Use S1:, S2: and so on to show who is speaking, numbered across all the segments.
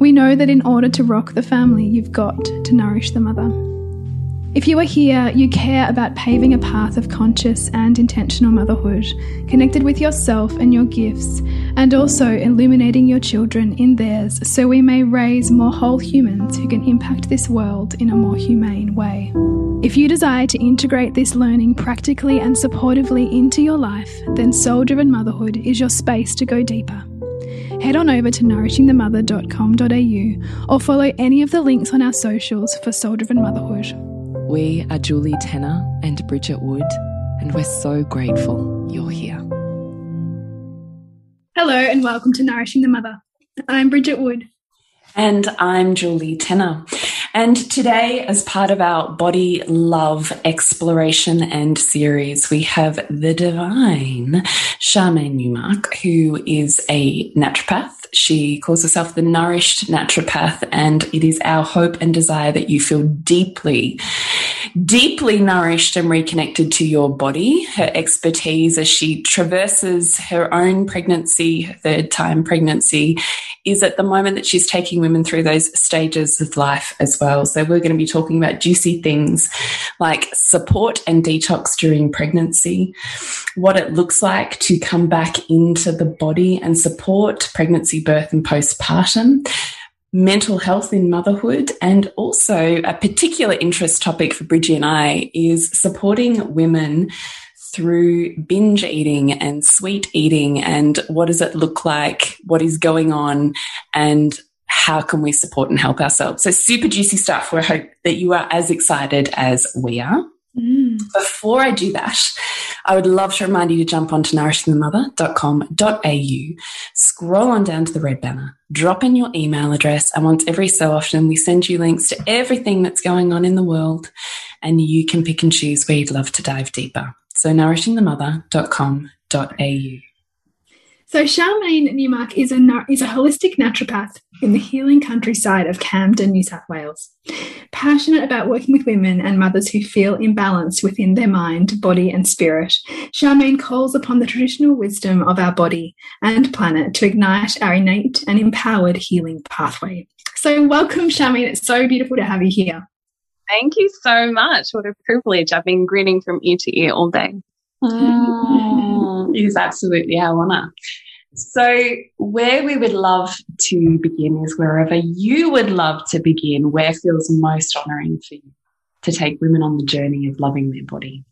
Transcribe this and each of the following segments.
S1: We know that in order to rock the family, you've got to nourish the mother. If you are here, you care about paving a path of conscious and intentional motherhood, connected with yourself and your gifts, and also illuminating your children in theirs so we may raise more whole humans who can impact this world in a more humane way. If you desire to integrate this learning practically and supportively into your life, then Soul Driven Motherhood is your space to go deeper head on over to nourishingthemother.com.au or follow any of the links on our socials for Soul Driven Motherhood.
S2: We are Julie Tenner and Bridget Wood, and we're so grateful you're here.
S1: Hello, and welcome to Nourishing the Mother. I'm Bridget Wood.
S2: And I'm Julie Tenner. And today, as part of our body love exploration and series, we have the divine Charmaine Newmark, who is a naturopath. She calls herself the nourished naturopath, and it is our hope and desire that you feel deeply, deeply nourished and reconnected to your body. Her expertise as she traverses her own pregnancy, third time pregnancy, is at the moment that she's taking women through those stages of life as well. So we're going to be talking about juicy things like support and detox during pregnancy, what it looks like to come back into the body and support pregnancy, birth, and postpartum mental health in motherhood and also a particular interest topic for Bridgie and I is supporting women through binge eating and sweet eating and what does it look like? What is going on? And how can we support and help ourselves? So super juicy stuff. We hope that you are as excited as we are. Before I do that, I would love to remind you to jump onto nourishingthemother.com.au, scroll on down to the red banner, drop in your email address, and once every so often we send you links to everything that's going on in the world, and you can pick and choose where you'd love to dive deeper. So nourishingthemother.com.au.
S1: So Charmaine Newmark is a is a holistic naturopath in the healing countryside of Camden, New South Wales. Passionate about working with women and mothers who feel imbalanced within their mind, body, and spirit, Charmaine calls upon the traditional wisdom of our body and planet to ignite our innate and empowered healing pathway. So, welcome, Charmaine. It's so beautiful to have you here.
S3: Thank you so much. What a privilege. I've been grinning from ear to ear all day.
S2: Mm, it is absolutely our honour. So, where we would love to begin is wherever you would love to begin, where feels most honouring for you to take women on the journey of loving their body.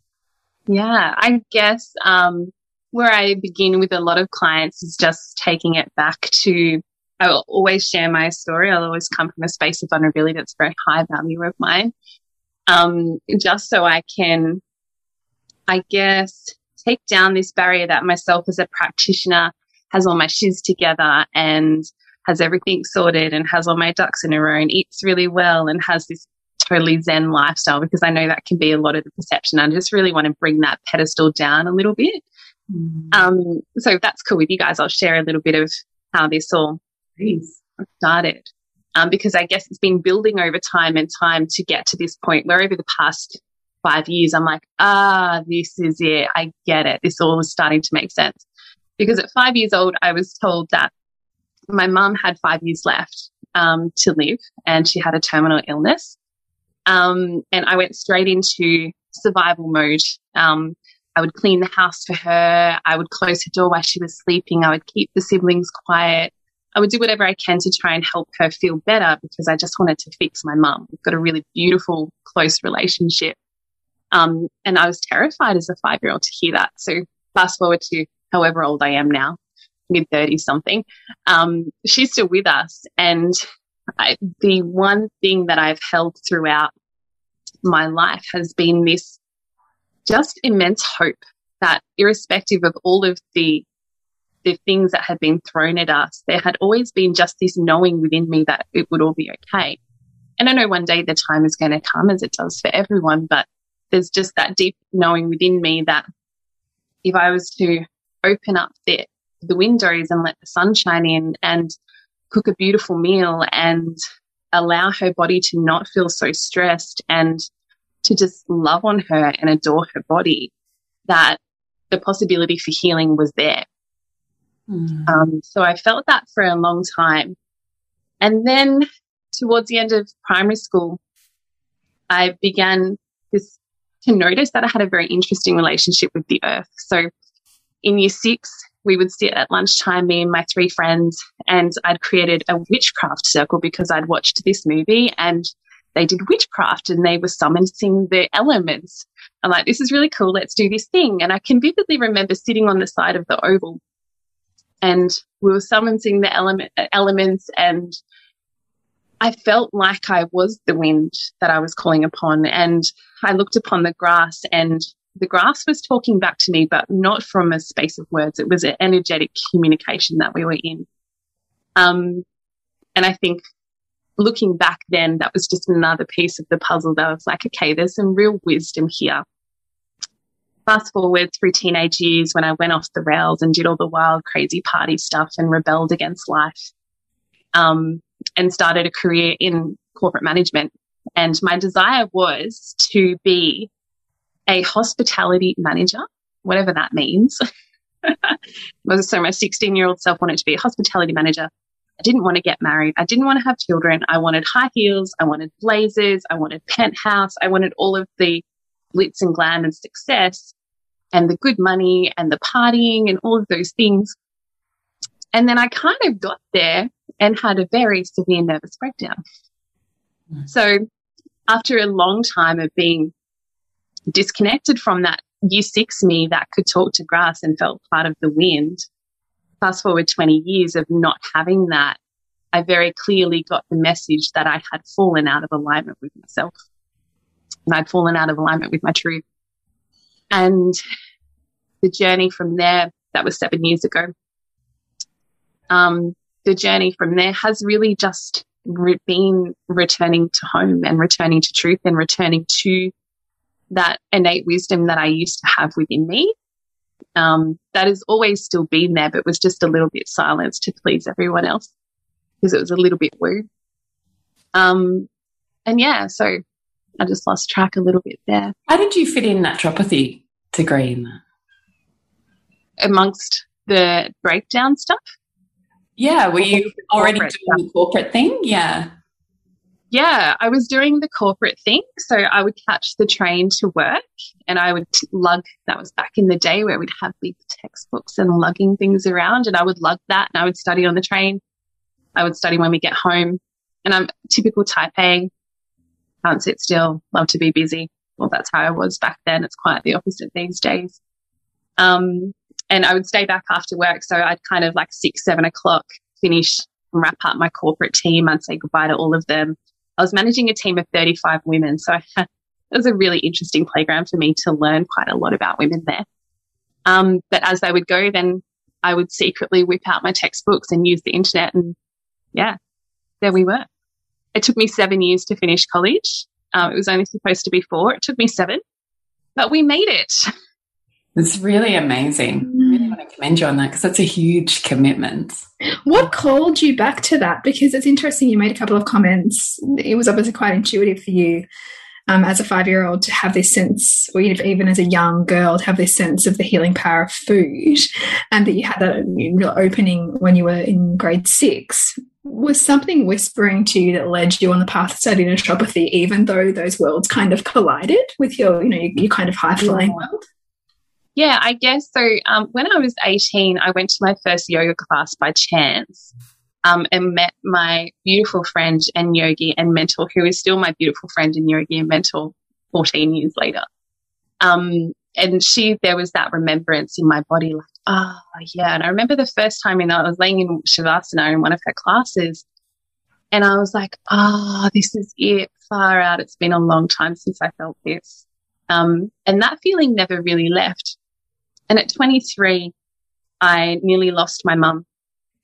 S3: Yeah, I guess um, where I begin with a lot of clients is just taking it back to I will always share my story. I'll always come from a space of vulnerability that's very high value of mine. Um, just so I can, I guess, take down this barrier that myself as a practitioner has all my shiz together and has everything sorted and has all my ducks in a row and eats really well and has this totally zen lifestyle because I know that can be a lot of the perception. I just really want to bring that pedestal down a little bit. Mm. Um, so if that's cool with you guys, I'll share a little bit of how this all Please. started. Um, because I guess it's been building over time and time to get to this point where over the past five years, I'm like, ah, this is it. I get it. This all is starting to make sense. Because at five years old, I was told that my mum had five years left um, to live and she had a terminal illness. Um, and I went straight into survival mode. Um, I would clean the house for her. I would close her door while she was sleeping. I would keep the siblings quiet. I would do whatever I can to try and help her feel better because I just wanted to fix my mum. We've got a really beautiful, close relationship. Um, and I was terrified as a five year old to hear that. So fast forward to however old I am now, mid 30 something. Um, she's still with us. And I, the one thing that I've held throughout my life has been this just immense hope that irrespective of all of the the things that had been thrown at us, there had always been just this knowing within me that it would all be okay. and I know one day the time is going to come as it does for everyone, but there's just that deep knowing within me that if I was to open up the, the windows and let the sun shine in and cook a beautiful meal and allow her body to not feel so stressed and to just love on her and adore her body, that the possibility for healing was there. Mm. Um, so I felt that for a long time. And then towards the end of primary school, I began this to notice that I had a very interesting relationship with the earth. So in year six, we would sit at lunchtime, me and my three friends, and I'd created a witchcraft circle because I'd watched this movie and they did witchcraft and they were summoning the elements. I'm like, this is really cool. Let's do this thing. And I can vividly remember sitting on the side of the oval and we were summoning the element, elements and I felt like I was the wind that I was calling upon. And I looked upon the grass and the grass was talking back to me, but not from a space of words. It was an energetic communication that we were in. Um, and I think looking back then, that was just another piece of the puzzle that was like, okay, there's some real wisdom here. Fast forward through teenage years when I went off the rails and did all the wild, crazy party stuff and rebelled against life. Um, and started a career in corporate management. And my desire was to be a hospitality manager, whatever that means. so my 16 year old self wanted to be a hospitality manager. I didn't want to get married. I didn't want to have children. I wanted high heels. I wanted blazers. I wanted penthouse. I wanted all of the glitz and glam and success and the good money and the partying and all of those things. And then I kind of got there and had a very severe nervous breakdown. So after a long time of being disconnected from that year six me that could talk to grass and felt part of the wind, fast forward 20 years of not having that, I very clearly got the message that I had fallen out of alignment with myself. And I'd fallen out of alignment with my truth. And the journey from there, that was seven years ago. Um, the journey from there has really just re- been returning to home and returning to truth and returning to that innate wisdom that I used to have within me. Um, that has always still been there, but was just a little bit silenced to please everyone else because it was a little bit woo. Um, and yeah, so I just lost track a little bit there.
S2: How did you fit in naturopathy degree in that?
S3: Amongst the breakdown stuff?
S2: Yeah, were you already doing stuff. the corporate thing? Yeah.
S3: Yeah, I was doing the corporate thing. So I would catch the train to work and I would lug, that was back in the day where we'd have big textbooks and lugging things around and I would lug that and I would study on the train. I would study when we get home and I'm typical type A. Can't sit still, love to be busy. Well, that's how I was back then. It's quite the opposite these days. Um, and I would stay back after work. So I'd kind of like six, seven o'clock finish and wrap up my corporate team. I'd say goodbye to all of them. I was managing a team of 35 women. So had, it was a really interesting playground for me to learn quite a lot about women there. Um, but as they would go, then I would secretly whip out my textbooks and use the internet. And yeah, there we were. It took me seven years to finish college. Um, it was only supposed to be four. It took me seven, but we made it.
S2: It's really amazing. I really want to commend you on that because that's a huge commitment.
S1: What called you back to that? Because it's interesting, you made a couple of comments. It was obviously quite intuitive for you um, as a five year old to have this sense, or even as a young girl, to have this sense of the healing power of food, and that you had that real opening when you were in grade six. Was something whispering to you that led you on the path to study naturopathy, even though those worlds kind of collided with your, you know, your, your kind of high flying world?
S3: Yeah, I guess so. Um, when I was 18, I went to my first yoga class by chance um, and met my beautiful friend and yogi and mentor, who is still my beautiful friend and yogi and mentor 14 years later. Um, and she, there was that remembrance in my body, like, oh, yeah. And I remember the first time, you know, I was laying in Shavasana in one of her classes, and I was like, oh, this is it, far out. It's been a long time since I felt this. Um, and that feeling never really left. And at 23, I nearly lost my mum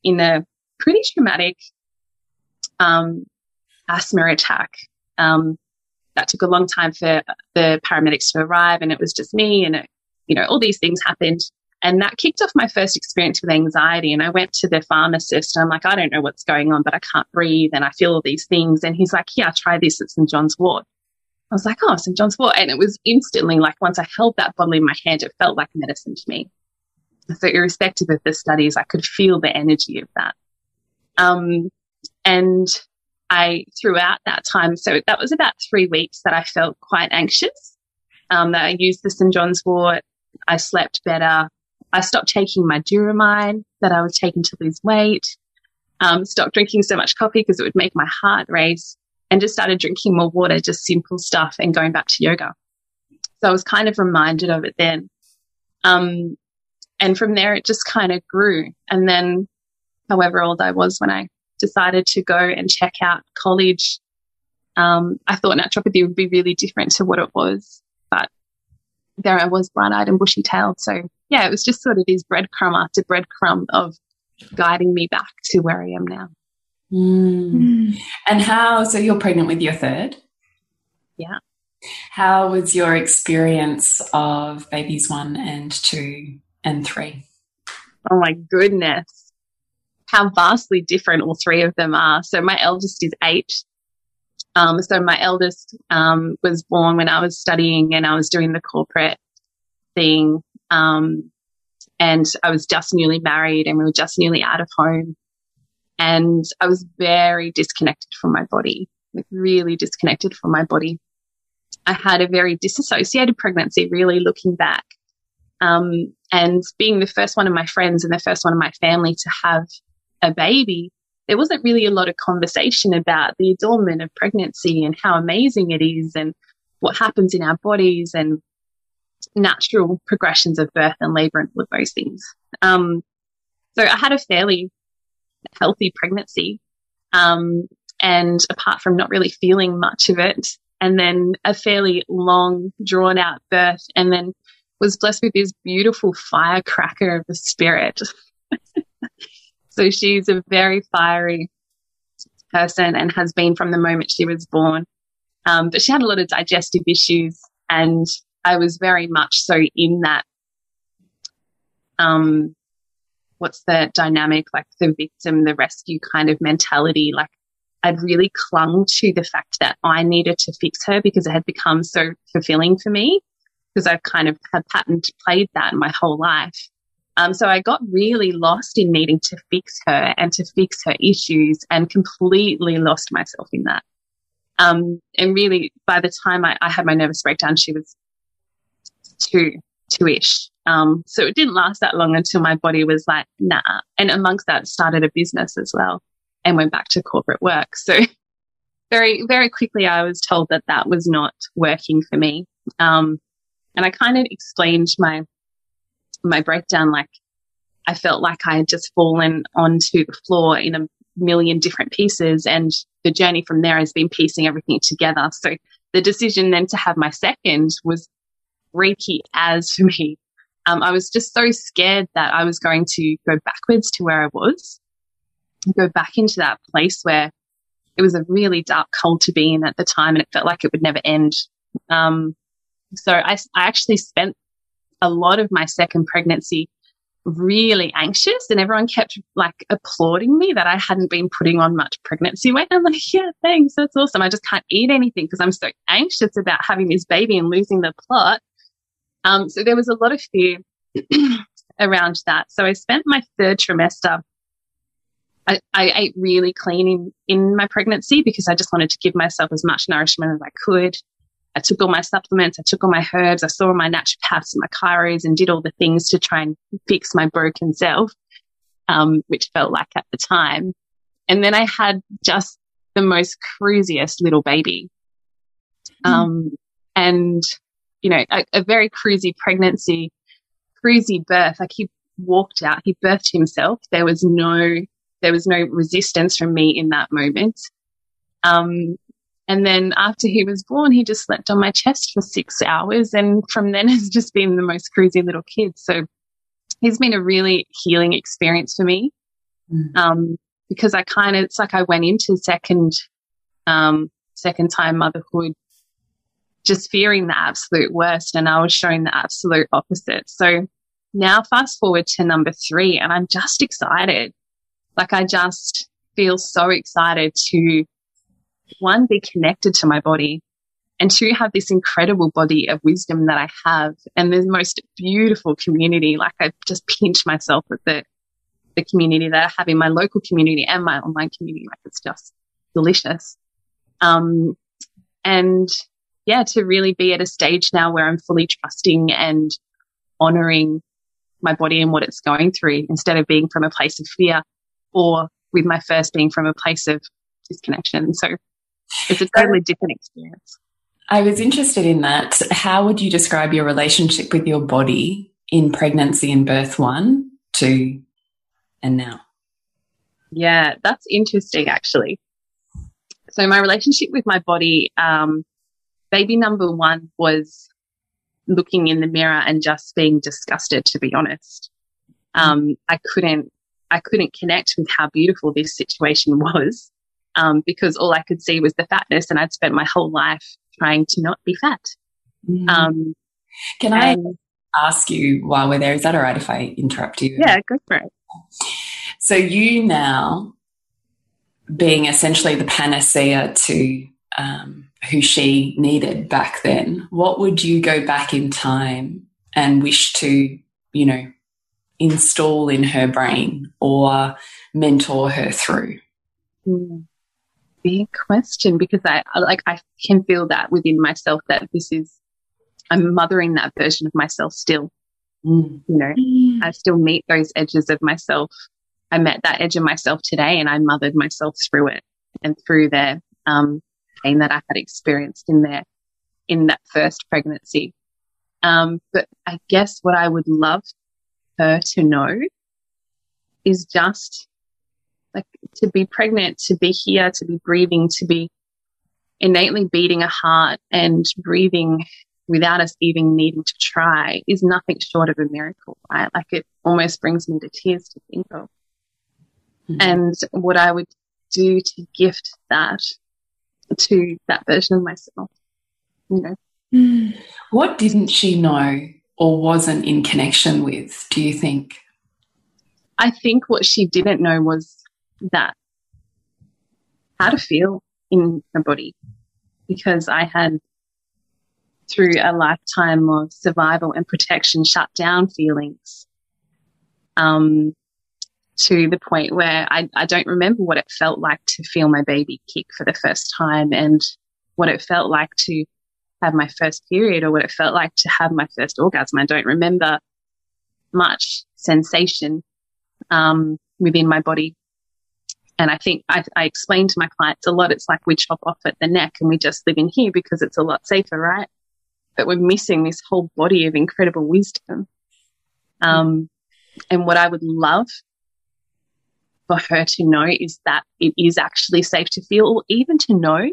S3: in a pretty traumatic um, asthma attack. Um, that took a long time for the paramedics to arrive and it was just me and it, you know, all these things happened. And that kicked off my first experience with anxiety. And I went to the pharmacist and I'm like, I don't know what's going on, but I can't breathe and I feel all these things. And he's like, yeah, try this at St. John's Wort. I was like, oh, St. John's Wort. And it was instantly like once I held that bottle in my hand, it felt like medicine to me. So irrespective of the studies, I could feel the energy of that. Um, and I, throughout that time, so that was about three weeks that I felt quite anxious. Um, that I used the St. John's wort. I slept better. I stopped taking my Duromine that I was taking to lose weight. Um, stopped drinking so much coffee because it would make my heart race and just started drinking more water, just simple stuff and going back to yoga. So I was kind of reminded of it then. Um, and from there, it just kind of grew. And then, however old I was when I decided to go and check out college, um, I thought naturopathy would be really different to what it was. But there I was, bright eyed and bushy tailed. So, yeah, it was just sort of this breadcrumb after breadcrumb of guiding me back to where I am now.
S2: Mm. And how, so you're pregnant with your third?
S3: Yeah.
S2: How was your experience of babies one and two and three?
S3: Oh my goodness how vastly different all three of them are. So my eldest is eight. Um, so my eldest um, was born when I was studying and I was doing the corporate thing. Um, and I was just newly married and we were just newly out of home. And I was very disconnected from my body, like really disconnected from my body. I had a very disassociated pregnancy, really looking back. Um, and being the first one of my friends and the first one of my family to have a baby, there wasn't really a lot of conversation about the adornment of pregnancy and how amazing it is and what happens in our bodies and natural progressions of birth and labor and all of those things. Um, so I had a fairly healthy pregnancy. Um, and apart from not really feeling much of it, and then a fairly long, drawn out birth, and then was blessed with this beautiful firecracker of the spirit So she's a very fiery person and has been from the moment she was born. Um, but she had a lot of digestive issues and I was very much so in that, um, what's the dynamic, like the victim, the rescue kind of mentality. Like I'd really clung to the fact that I needed to fix her because it had become so fulfilling for me because I've kind of had patterned played that my whole life. Um, so I got really lost in needing to fix her and to fix her issues and completely lost myself in that. Um, and really by the time I, I, had my nervous breakdown, she was two, two-ish. Um, so it didn't last that long until my body was like, nah. And amongst that started a business as well and went back to corporate work. So very, very quickly I was told that that was not working for me. Um, and I kind of explained my my breakdown, like I felt like I had just fallen onto the floor in a million different pieces. And the journey from there has been piecing everything together. So the decision then to have my second was reiki as for me. Um, I was just so scared that I was going to go backwards to where I was, go back into that place where it was a really dark hole to be in at the time and it felt like it would never end. Um, so I, I actually spent a lot of my second pregnancy really anxious and everyone kept like applauding me that I hadn't been putting on much pregnancy weight. I'm like, yeah, thanks. That's awesome. I just can't eat anything because I'm so anxious about having this baby and losing the plot. Um, so there was a lot of fear around that. So I spent my third trimester. I, I ate really clean in, in my pregnancy because I just wanted to give myself as much nourishment as I could. I took all my supplements, I took all my herbs, I saw my naturopaths and my chiros and did all the things to try and fix my broken self, um, which felt like at the time. And then I had just the most cruisiest little baby. Mm. Um, and, you know, a, a very cruisy pregnancy, cruisy birth. Like he walked out, he birthed himself. There was no, there was no resistance from me in that moment. Um, and then after he was born, he just slept on my chest for six hours. And from then has just been the most crazy little kid. So he's been a really healing experience for me. Mm. Um, because I kind of, it's like I went into second um, second time motherhood, just fearing the absolute worst. And I was showing the absolute opposite. So now fast forward to number three and I'm just excited. Like I just feel so excited to one, be connected to my body and two, have this incredible body of wisdom that I have and the most beautiful community. Like I just pinch myself with the, the community that I have in my local community and my online community. Like it's just delicious. Um, and yeah, to really be at a stage now where I'm fully trusting and honoring my body and what it's going through instead of being from a place of fear or with my first being from a place of disconnection. So it's a totally different experience.
S2: I was interested in that. How would you describe your relationship with your body in pregnancy and birth one, two, and now?
S3: Yeah, that's interesting actually. So my relationship with my body, um, baby number one was looking in the mirror and just being disgusted, to be honest. Um, I couldn't, I couldn't connect with how beautiful this situation was. Um, because all I could see was the fatness and I'd spent my whole life trying to not be fat.
S2: Mm. Um, Can I ask you while we're there, is that all right if I interrupt you?
S3: Yeah, go for it.
S2: So you now being essentially the panacea to um, who she needed back then, what would you go back in time and wish to, you know, install in her brain or mentor her through?
S3: Mm. Big question because I like I can feel that within myself that this is I'm mothering that version of myself still. Mm. You know, mm. I still meet those edges of myself. I met that edge of myself today and I mothered myself through it and through there. Um, pain that I had experienced in there in that first pregnancy. Um, but I guess what I would love her to know is just like to be pregnant, to be here, to be breathing, to be innately beating a heart and breathing without us even needing to try is nothing short of a miracle, right? Like it almost brings me to tears to think of. Mm-hmm. And what I would do to gift that to that version of myself. You know.
S2: Mm. What didn't she know or wasn't in connection with, do you think?
S3: I think what she didn't know was that how to feel in her body because I had through a lifetime of survival and protection shut down feelings um, to the point where I, I don't remember what it felt like to feel my baby kick for the first time and what it felt like to have my first period or what it felt like to have my first orgasm. I don't remember much sensation um, within my body. And I think I, I explain to my clients a lot. It's like we chop off at the neck and we just live in here because it's a lot safer, right? But we're missing this whole body of incredible wisdom. Um, and what I would love for her to know is that it is actually safe to feel, or even to know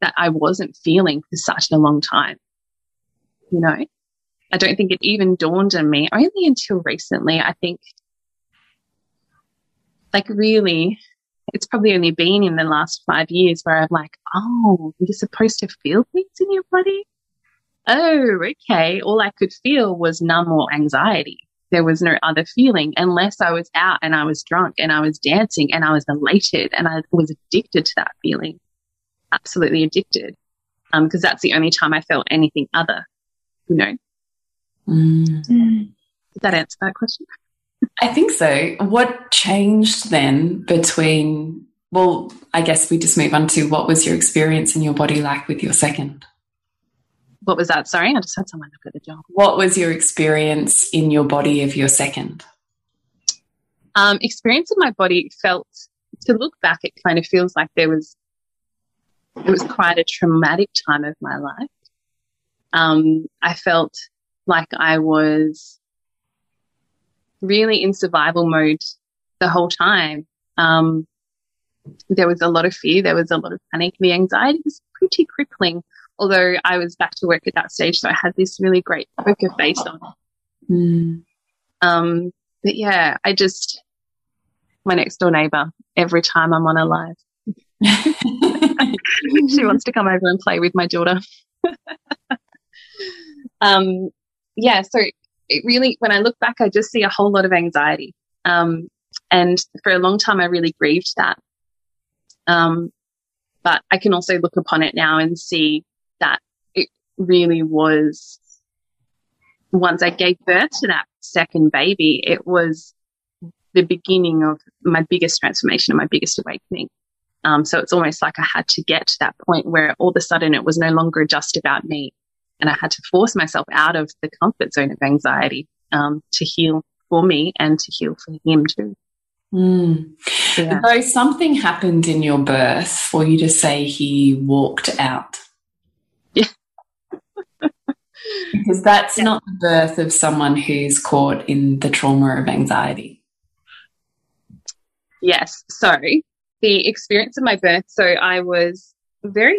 S3: that I wasn't feeling for such a long time. You know, I don't think it even dawned on me only until recently. I think, like, really, it's probably only been in the last five years where I'm like, oh, you're supposed to feel things in your body. Oh, okay. All I could feel was numb or anxiety there was no other feeling unless I was out and I was drunk and I was dancing and I was elated and I was addicted to that feeling. Absolutely addicted. Um, cause that's the only time I felt anything other, you know. Mm. Did that answer that question?
S2: I think so. What changed then between, well, I guess we just move on to what was your experience in your body like with your second?
S3: What was that? Sorry, I just had someone look at the job.
S2: What was your experience in your body of your second?
S3: Um, experience in my body felt, to look back, it kind of feels like there was, it was quite a traumatic time of my life. Um, I felt like I was really in survival mode the whole time. Um, there was a lot of fear. There was a lot of panic. The anxiety was pretty crippling although I was back to work at that stage, so I had this really great poker face on. Mm. Um, but yeah, I just my next door neighbor every time I'm on a live. she wants to come over and play with my daughter. um, yeah, so it really, when I look back, I just see a whole lot of anxiety. Um, and for a long time, I really grieved that. Um, but I can also look upon it now and see that it really was once I gave birth to that second baby, it was the beginning of my biggest transformation and my biggest awakening. Um, so it's almost like I had to get to that point where all of a sudden it was no longer just about me. And I had to force myself out of the comfort zone of anxiety um, to heal for me and to heal for him too.
S2: Mm. Yeah. So something happened in your birth for you to say he walked out. Because that's yeah. not the birth of someone who's caught in the trauma of anxiety.
S3: Yes. So the experience of my birth, so I was very,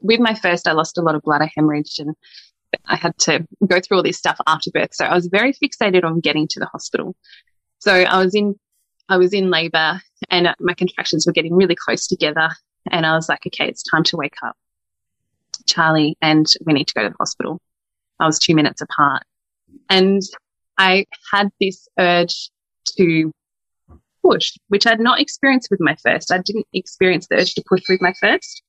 S3: with my first, I lost a lot of blood. I hemorrhaged and I had to go through all this stuff after birth. So I was very fixated on getting to the hospital. So I was in, I was in labor and my contractions were getting really close together. And I was like, okay, it's time to wake up, Charlie, and we need to go to the hospital. I was two minutes apart and I had this urge to push, which I'd not experienced with my first. I didn't experience the urge to push with my first.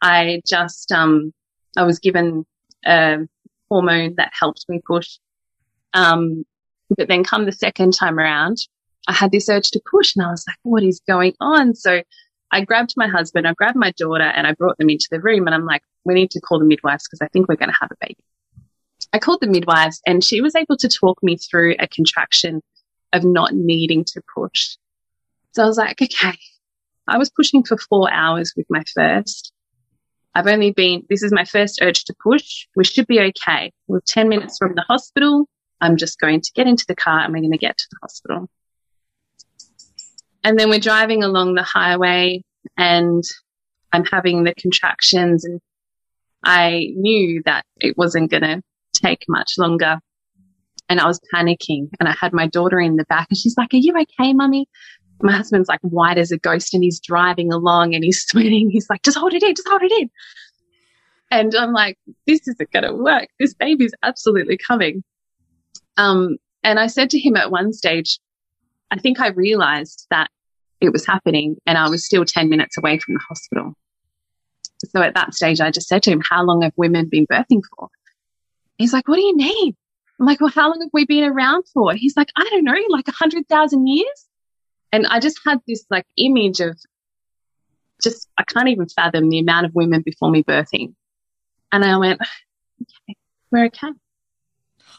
S3: I just, um, I was given a hormone that helped me push. Um, but then come the second time around, I had this urge to push and I was like, what is going on? So I grabbed my husband, I grabbed my daughter and I brought them into the room and I'm like, we need to call the midwives because I think we're going to have a baby. I called the midwives and she was able to talk me through a contraction of not needing to push. So I was like, okay, I was pushing for four hours with my first. I've only been, this is my first urge to push. We should be okay. We're 10 minutes from the hospital. I'm just going to get into the car and we're going to get to the hospital. And then we're driving along the highway and I'm having the contractions and I knew that it wasn't going to take much longer. And I was panicking and I had my daughter in the back and she's like, are you okay, mummy? my husband's like white as a ghost and he's driving along and he's sweating. He's like, just hold it in, just hold it in. And I'm like, this isn't going to work. This baby's absolutely coming. Um, and I said to him at one stage, I think I realized that it was happening and I was still 10 minutes away from the hospital. So at that stage, I just said to him, how long have women been birthing for? He's like, what do you mean? I'm like, well, how long have we been around for? He's like, I don't know, like a hundred thousand years. And I just had this like image of just, I can't even fathom the amount of women before me birthing. And I went, okay, we're okay.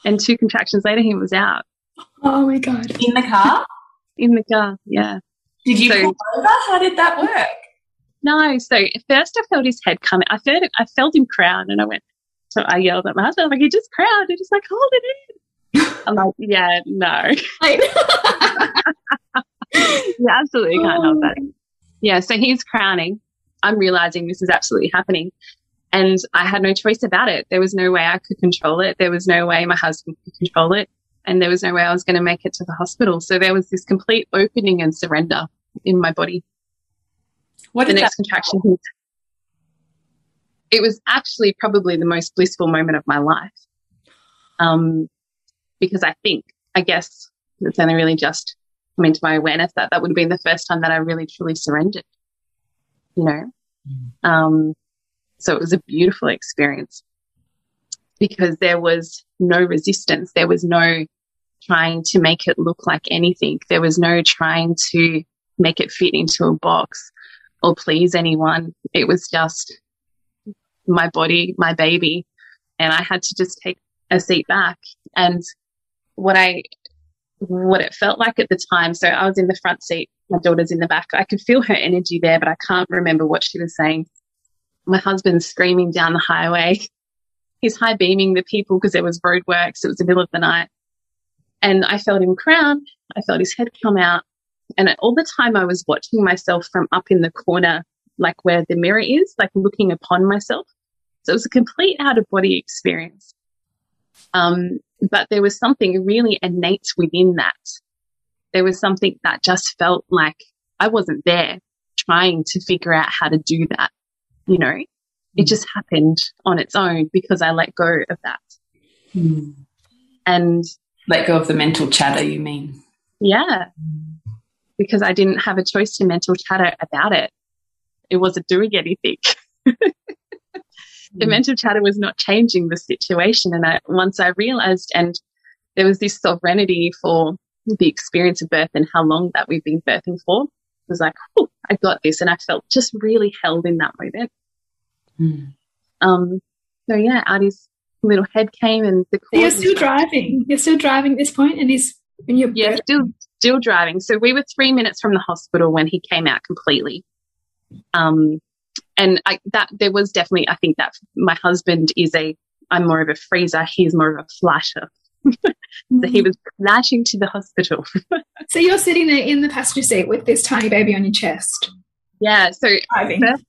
S3: And two contractions later, he was out.
S1: Oh my God.
S2: In the car?
S3: In the car, yeah.
S2: Did you so, pull over? How did that work?
S3: No. So first I felt his head coming. I felt it, I felt him crown and I went, so I yelled at my husband, I'm like, he just crowned. And he's like, hold it in. I'm like, yeah, no. you absolutely can't help that. Oh. Yeah, so he's crowning. I'm realizing this is absolutely happening. And I had no choice about it. There was no way I could control it. There was no way my husband could control it. And there was no way I was going to make it to the hospital. So there was this complete opening and surrender in my body. What the next contraction hit. It was actually probably the most blissful moment of my life. Um, because I think, I guess it's only really just come into my awareness that that would have been the first time that I really truly surrendered, you know? Mm. Um, so it was a beautiful experience because there was no resistance. There was no trying to make it look like anything. There was no trying to make it fit into a box or please anyone. It was just my body, my baby. And I had to just take a seat back. And what I what it felt like at the time. So I was in the front seat, my daughter's in the back. I could feel her energy there, but I can't remember what she was saying. My husband's screaming down the highway. He's high beaming the people because there was roadworks. It was the middle of the night. And I felt him crown. I felt his head come out. And all the time I was watching myself from up in the corner, like where the mirror is, like looking upon myself. So it was a complete out of body experience. Um, but there was something really innate within that. There was something that just felt like I wasn't there trying to figure out how to do that. you know. It just happened on its own because I let go of that.
S2: Mm.
S3: And
S2: let go of the mental chatter, you mean?
S3: Yeah. Because I didn't have a choice to mental chatter about it. It wasn't doing anything. the mm. mental chatter was not changing the situation. And I, once I realized, and there was this sovereignty for the experience of birth and how long that we've been birthing for, it was like, oh, I got this. And I felt just really held in that moment.
S2: Mm.
S3: Um, so yeah, Artie's little head came and the
S1: so You're still driving. You're still driving at this point and he's when you're
S3: Yeah, still still driving. So we were three minutes from the hospital when he came out completely. Um and I, that there was definitely I think that my husband is a I'm more of a freezer, he's more of a flasher. so he was flashing to the hospital.
S1: so you're sitting there in the passenger seat with this tiny baby on your chest.
S3: Yeah. So first,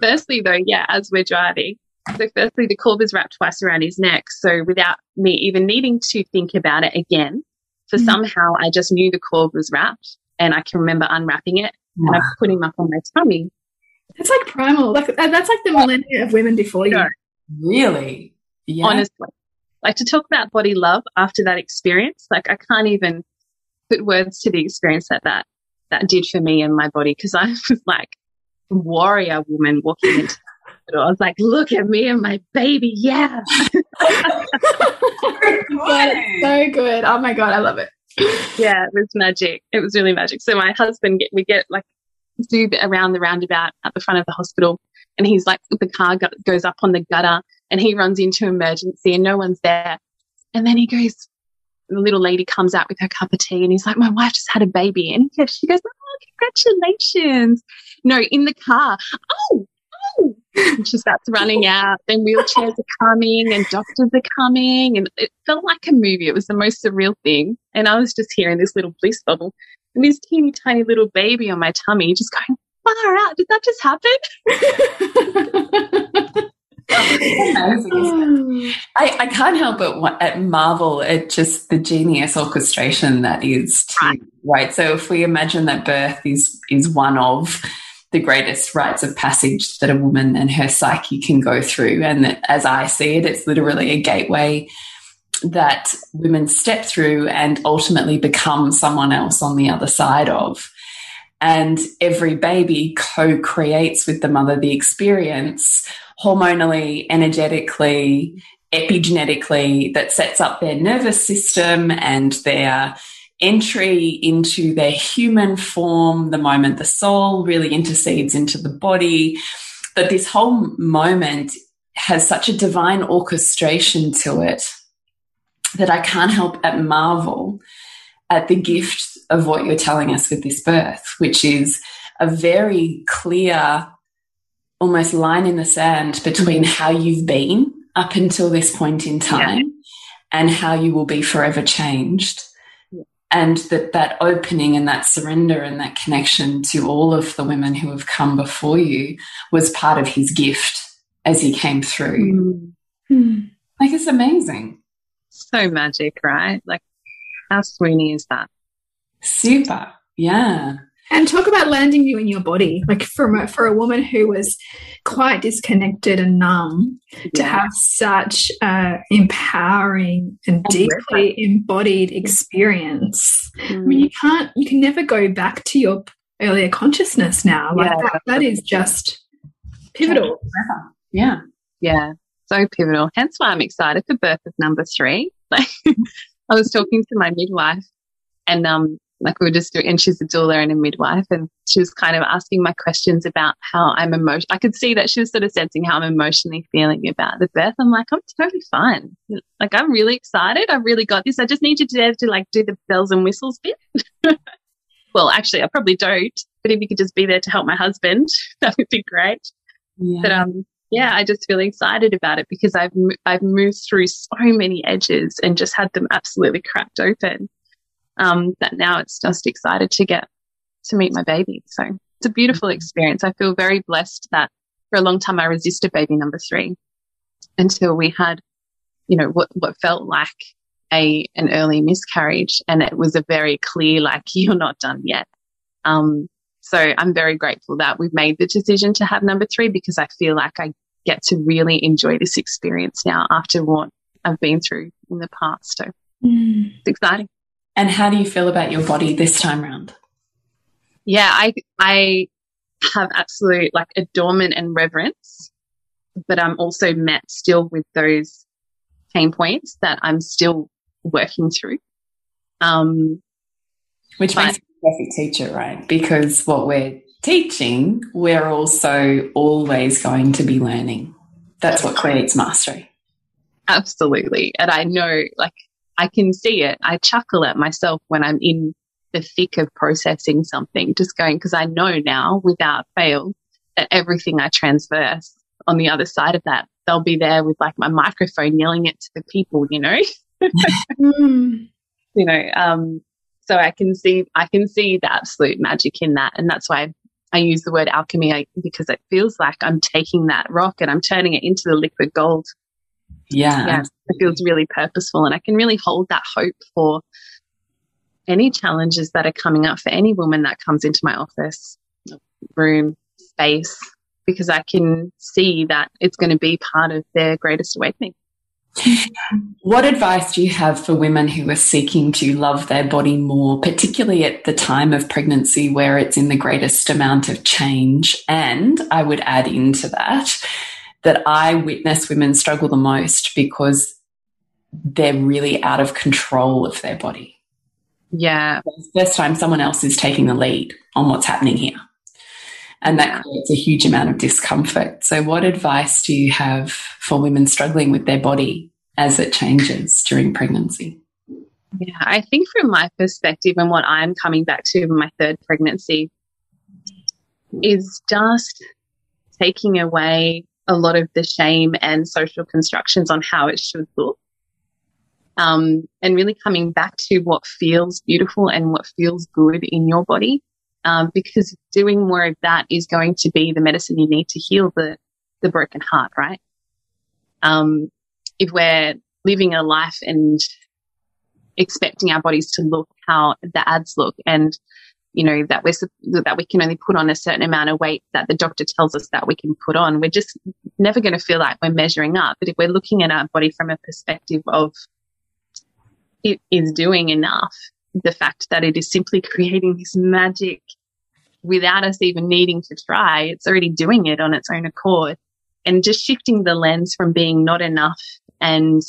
S3: firstly, though, yeah, as we're driving, so firstly, the cord was wrapped twice around his neck. So without me even needing to think about it again, for mm. somehow I just knew the cord was wrapped, and I can remember unwrapping it wow. and I put him up on my tummy.
S1: It's like primal. Like that's like the millennia of women before you.
S2: Really?
S3: Yeah. Honestly, like to talk about body love after that experience, like I can't even put words to the experience that that, that did for me and my body because I was like a warrior woman walking into I was like, look at me and my baby. Yeah. so,
S1: so good. Oh my God. I love it.
S3: Yeah, it was magic. It was really magic. So my husband, get, we get like, do around the roundabout at the front of the hospital and he's like, the car goes up on the gutter and he runs into emergency and no one's there. And then he goes, the little lady comes out with her cup of tea and he's like, my wife just had a baby. And she goes, oh, congratulations. No, in the car. Oh, oh. And she starts running out. Then wheelchairs are coming and doctors are coming. And it felt like a movie. It was the most surreal thing. And I was just here in this little bliss bubble and this teeny tiny little baby on my tummy just going, far out. Did that just
S2: happen? I, I can't help but at marvel at just the genius orchestration that is right. right. So if we imagine that birth is is one of the greatest rites of passage that a woman and her psyche can go through, and that, as I see it, it's literally a gateway that women step through and ultimately become someone else on the other side of. And every baby co creates with the mother the experience hormonally, energetically, epigenetically that sets up their nervous system and their entry into their human form the moment the soul really intercedes into the body. But this whole moment has such a divine orchestration to it that I can't help but marvel at the gift of what you're telling us with this birth, which is a very clear, almost line in the sand between how you've been up until this point in time yeah. and how you will be forever changed. And that that opening and that surrender and that connection to all of the women who have come before you was part of his gift as he came through.
S1: Mm.
S2: Like it's amazing.
S3: So magic, right? Like how swoony is that?
S2: Super. Yeah.
S1: And talk about landing you in your body, like from a, for a woman who was quite disconnected and numb, yeah. to have such a empowering and deeply embodied experience. Mm. I mean, you can't, you can never go back to your earlier consciousness now. Like yeah, that, that is just pivotal.
S2: Yeah,
S3: yeah, so pivotal. Hence why I'm excited for birth of number three. Like, I was talking to my midwife, and um, like we were just doing, and she's a doula and a midwife, and she was kind of asking my questions about how I'm emotional. I could see that she was sort of sensing how I'm emotionally feeling about the birth. I'm like, I'm totally fine. Like, I'm really excited. I really got this. I just need you to, to like do the bells and whistles bit. well, actually, I probably don't, but if you could just be there to help my husband, that would be great. Yeah. But, um, yeah, I just feel excited about it because I've, I've moved through so many edges and just had them absolutely cracked open um, that now it's just excited to get to meet my baby. So it's a beautiful mm-hmm. experience. I feel very blessed that for a long time I resisted baby number three until we had, you know, what, what felt like a, an early miscarriage. And it was a very clear, like, you're not done yet. Um, So I'm very grateful that we've made the decision to have number three because I feel like I get to really enjoy this experience now after what I've been through in the past. So mm. it's exciting.
S2: And how do you feel about your body this time round?
S3: Yeah, I I have absolute like adornment and reverence, but I'm also met still with those pain points that I'm still working through. Um,
S2: Which but, makes a perfect teacher, right? Because what we're teaching, we're also always going to be learning. That's what creates mastery.
S3: Absolutely. And I know, like, I can see it. I chuckle at myself when I'm in the thick of processing something, just going, because I know now without fail that everything I transverse on the other side of that, they'll be there with like my microphone yelling it to the people, you know? mm. You know, um, so I can see, I can see the absolute magic in that. And that's why I use the word alchemy because it feels like I'm taking that rock and I'm turning it into the liquid gold
S2: yeah. yeah.
S3: It feels really purposeful. And I can really hold that hope for any challenges that are coming up for any woman that comes into my office, room, space, because I can see that it's going to be part of their greatest awakening.
S2: What advice do you have for women who are seeking to love their body more, particularly at the time of pregnancy where it's in the greatest amount of change? And I would add into that, that I witness women struggle the most because they're really out of control of their body.
S3: Yeah.
S2: First time someone else is taking the lead on what's happening here. And that creates a huge amount of discomfort. So, what advice do you have for women struggling with their body as it changes during pregnancy?
S3: Yeah, I think from my perspective and what I'm coming back to in my third pregnancy is just taking away a lot of the shame and social constructions on how it should look. Um, and really coming back to what feels beautiful and what feels good in your body. Um, because doing more of that is going to be the medicine you need to heal the, the broken heart, right? Um, if we're living a life and expecting our bodies to look how the ads look and you know, that we're, that we can only put on a certain amount of weight that the doctor tells us that we can put on. We're just never going to feel like we're measuring up. But if we're looking at our body from a perspective of it is doing enough, the fact that it is simply creating this magic without us even needing to try, it's already doing it on its own accord. And just shifting the lens from being not enough and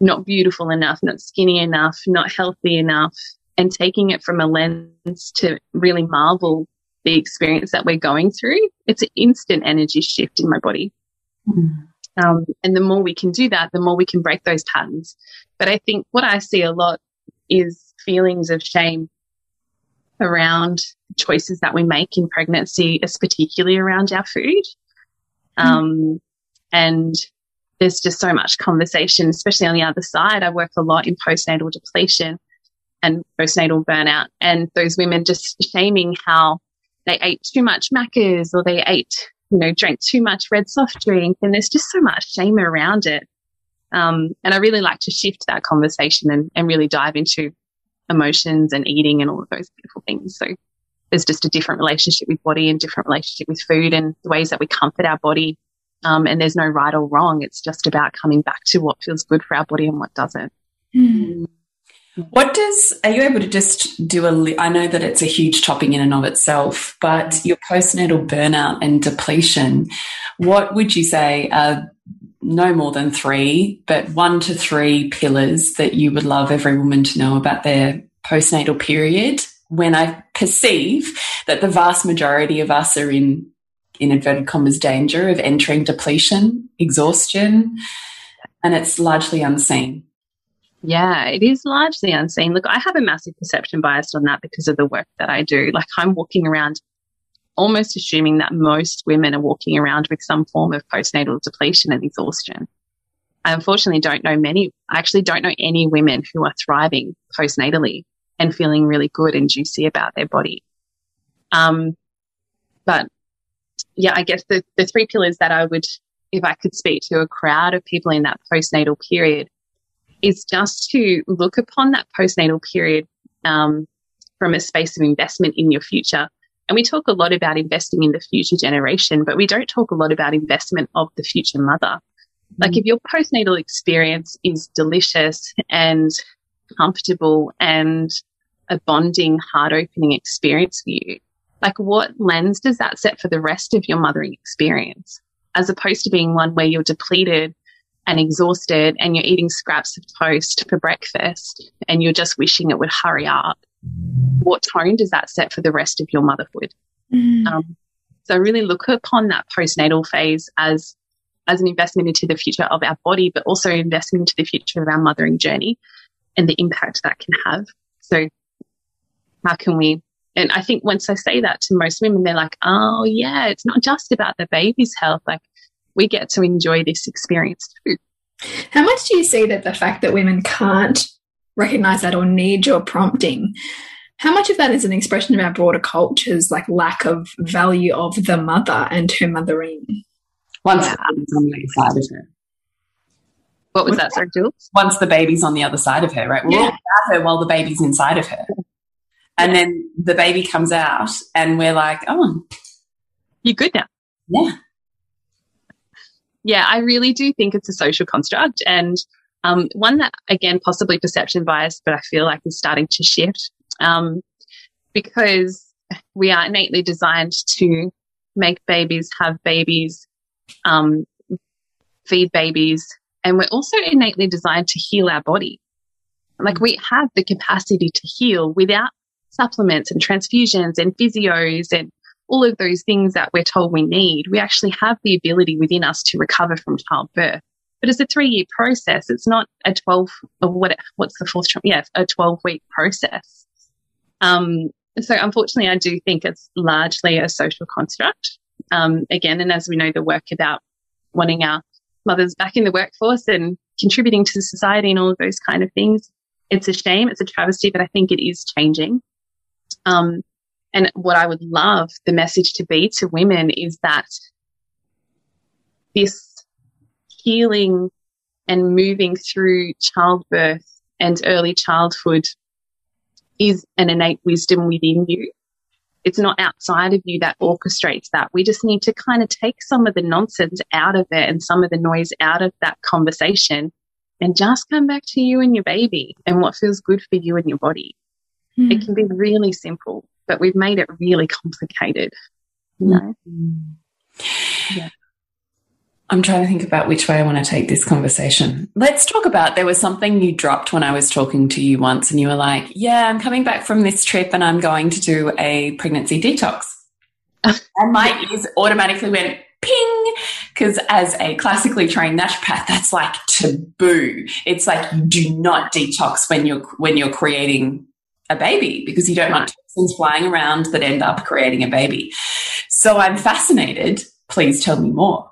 S3: not beautiful enough, not skinny enough, not healthy enough, and taking it from a lens to really marvel the experience that we're going through, it's an instant energy shift in my body. Mm. Um, and the more we can do that, the more we can break those patterns. But I think what I see a lot is feelings of shame around choices that we make in pregnancy, is particularly around our food. Mm. Um, and there's just so much conversation, especially on the other side. I work a lot in postnatal depletion and postnatal burnout and those women just shaming how they ate too much Maccas or they ate, you know, drank too much red soft drink. And there's just so much shame around it. Um, and I really like to shift that conversation and, and really dive into emotions and eating and all of those beautiful things. So there's just a different relationship with body and different relationship with food and the ways that we comfort our body. Um, and there's no right or wrong. It's just about coming back to what feels good for our body and what doesn't. Mm.
S2: What does, are you able to just do a, I know that it's a huge topic in and of itself, but mm-hmm. your postnatal burnout and depletion, what would you say are no more than three, but one to three pillars that you would love every woman to know about their postnatal period when I perceive that the vast majority of us are in, in inverted commas, danger of entering depletion, exhaustion, and it's largely unseen.
S3: Yeah, it is largely unseen. Look, I have a massive perception bias on that because of the work that I do. Like I'm walking around almost assuming that most women are walking around with some form of postnatal depletion and exhaustion. I unfortunately don't know many, I actually don't know any women who are thriving postnatally and feeling really good and juicy about their body. Um, but yeah, I guess the, the three pillars that I would, if I could speak to a crowd of people in that postnatal period, is just to look upon that postnatal period um, from a space of investment in your future And we talk a lot about investing in the future generation, but we don't talk a lot about investment of the future mother. Like mm. if your postnatal experience is delicious and comfortable and a bonding, heart opening experience for you, like what lens does that set for the rest of your mothering experience? As opposed to being one where you're depleted and exhausted and you're eating scraps of toast for breakfast and you're just wishing it would hurry up. What tone does that set for the rest of your motherhood? Mm. Um, so really look upon that postnatal phase as as an investment into the future of our body, but also investment into the future of our mothering journey and the impact that can have. So how can we and I think once I say that to most women, they're like, oh yeah, it's not just about the baby's health. Like we get to enjoy this experience too.
S1: How much do you see that the fact that women can't recognize that or need your prompting? How much of that is an expression of our broader culture's like lack of value of the mother and her mothering?
S2: Once yeah. the baby's on the other side of her.
S3: What was that, sorry, Jules?
S2: Once the baby's on the other side of her, right? We're yeah. all about her while the baby's inside of her. And then the baby comes out and we're like, oh.
S3: You're good now.
S2: Yeah.
S3: Yeah, I really do think it's a social construct and um, one that, again, possibly perception bias, but I feel like is starting to shift um, because we are innately designed to make babies, have babies, um, feed babies, and we're also innately designed to heal our body. Like we have the capacity to heal without supplements and transfusions and physios and all of those things that we're told we need. We actually have the ability within us to recover from childbirth. But it's a three year process. It's not a 12 or what, what's the fourth, yeah, a 12 week process. Um, so unfortunately, I do think it's largely a social construct. Um, again, and as we know, the work about wanting our mothers back in the workforce and contributing to society and all of those kind of things. It's a shame. It's a travesty, but I think it is changing. Um, and what I would love the message to be to women is that this healing and moving through childbirth and early childhood is an innate wisdom within you. It's not outside of you that orchestrates that. We just need to kind of take some of the nonsense out of it and some of the noise out of that conversation and just come back to you and your baby and what feels good for you and your body. Mm. It can be really simple, but we've made it really complicated. You know? Mm.
S2: Yeah. I'm trying to think about which way I want to take this conversation. Let's talk about there was something you dropped when I was talking to you once, and you were like, Yeah, I'm coming back from this trip and I'm going to do a pregnancy detox. and my ears automatically went ping because as a classically trained naturopath that's like taboo it's like you do not detox when you're when you're creating a baby because you don't want toxins flying around that end up creating a baby. So I'm fascinated. Please tell me more.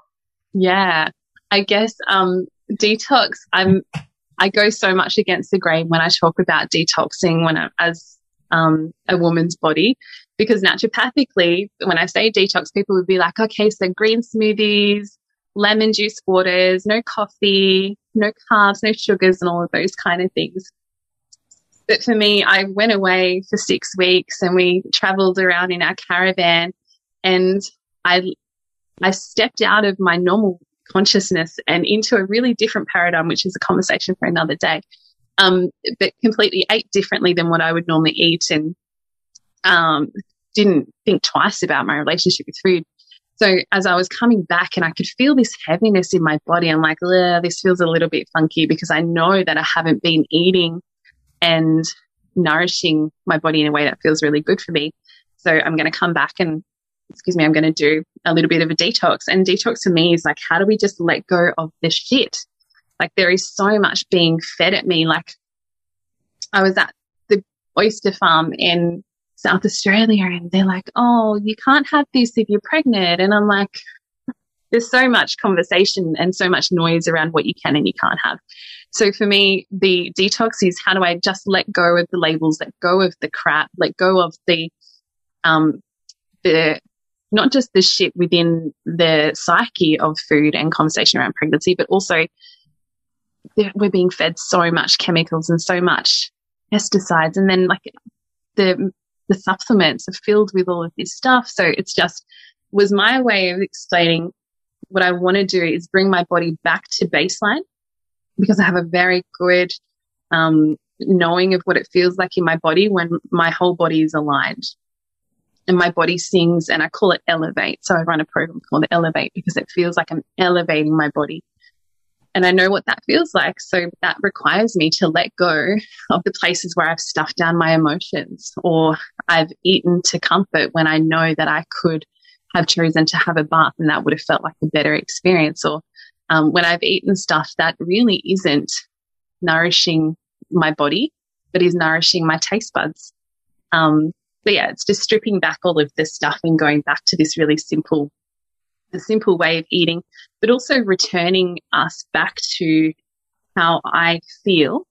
S3: Yeah. I guess um, detox, I'm I go so much against the grain when I talk about detoxing when I, as um, a woman's body because naturopathically, when I say detox, people would be like, okay, so green smoothies, lemon juice waters, no coffee, no carbs, no sugars, and all of those kind of things. But for me, I went away for six weeks and we traveled around in our caravan and I, I stepped out of my normal consciousness and into a really different paradigm, which is a conversation for another day. Um, but completely ate differently than what I would normally eat and, um, didn't think twice about my relationship with food. So as I was coming back and I could feel this heaviness in my body, I'm like, this feels a little bit funky because I know that I haven't been eating and nourishing my body in a way that feels really good for me. So I'm going to come back and, excuse me, I'm going to do a little bit of a detox. And detox for me is like, how do we just let go of the shit? Like there is so much being fed at me. Like I was at the oyster farm in South Australia and they're like, oh, you can't have this if you're pregnant. And I'm like, there's so much conversation and so much noise around what you can and you can't have. So for me, the detox is how do I just let go of the labels, let go of the crap, let go of the, um, the, not just the shit within the psyche of food and conversation around pregnancy, but also we're being fed so much chemicals and so much pesticides. And then like the the supplements are filled with all of this stuff. So it's just was my way of explaining what I want to do is bring my body back to baseline because I have a very good um, knowing of what it feels like in my body when my whole body is aligned and my body sings and I call it elevate. So I run a program called elevate because it feels like I'm elevating my body. And I know what that feels like. So that requires me to let go of the places where I've stuffed down my emotions or I've eaten to comfort when I know that I could have chosen to have a bath and that would have felt like a better experience. Or um, when I've eaten stuff that really isn't nourishing my body, but is nourishing my taste buds. Um, but yeah, it's just stripping back all of this stuff and going back to this really simple, a simple way of eating, but also returning us back to how I feel.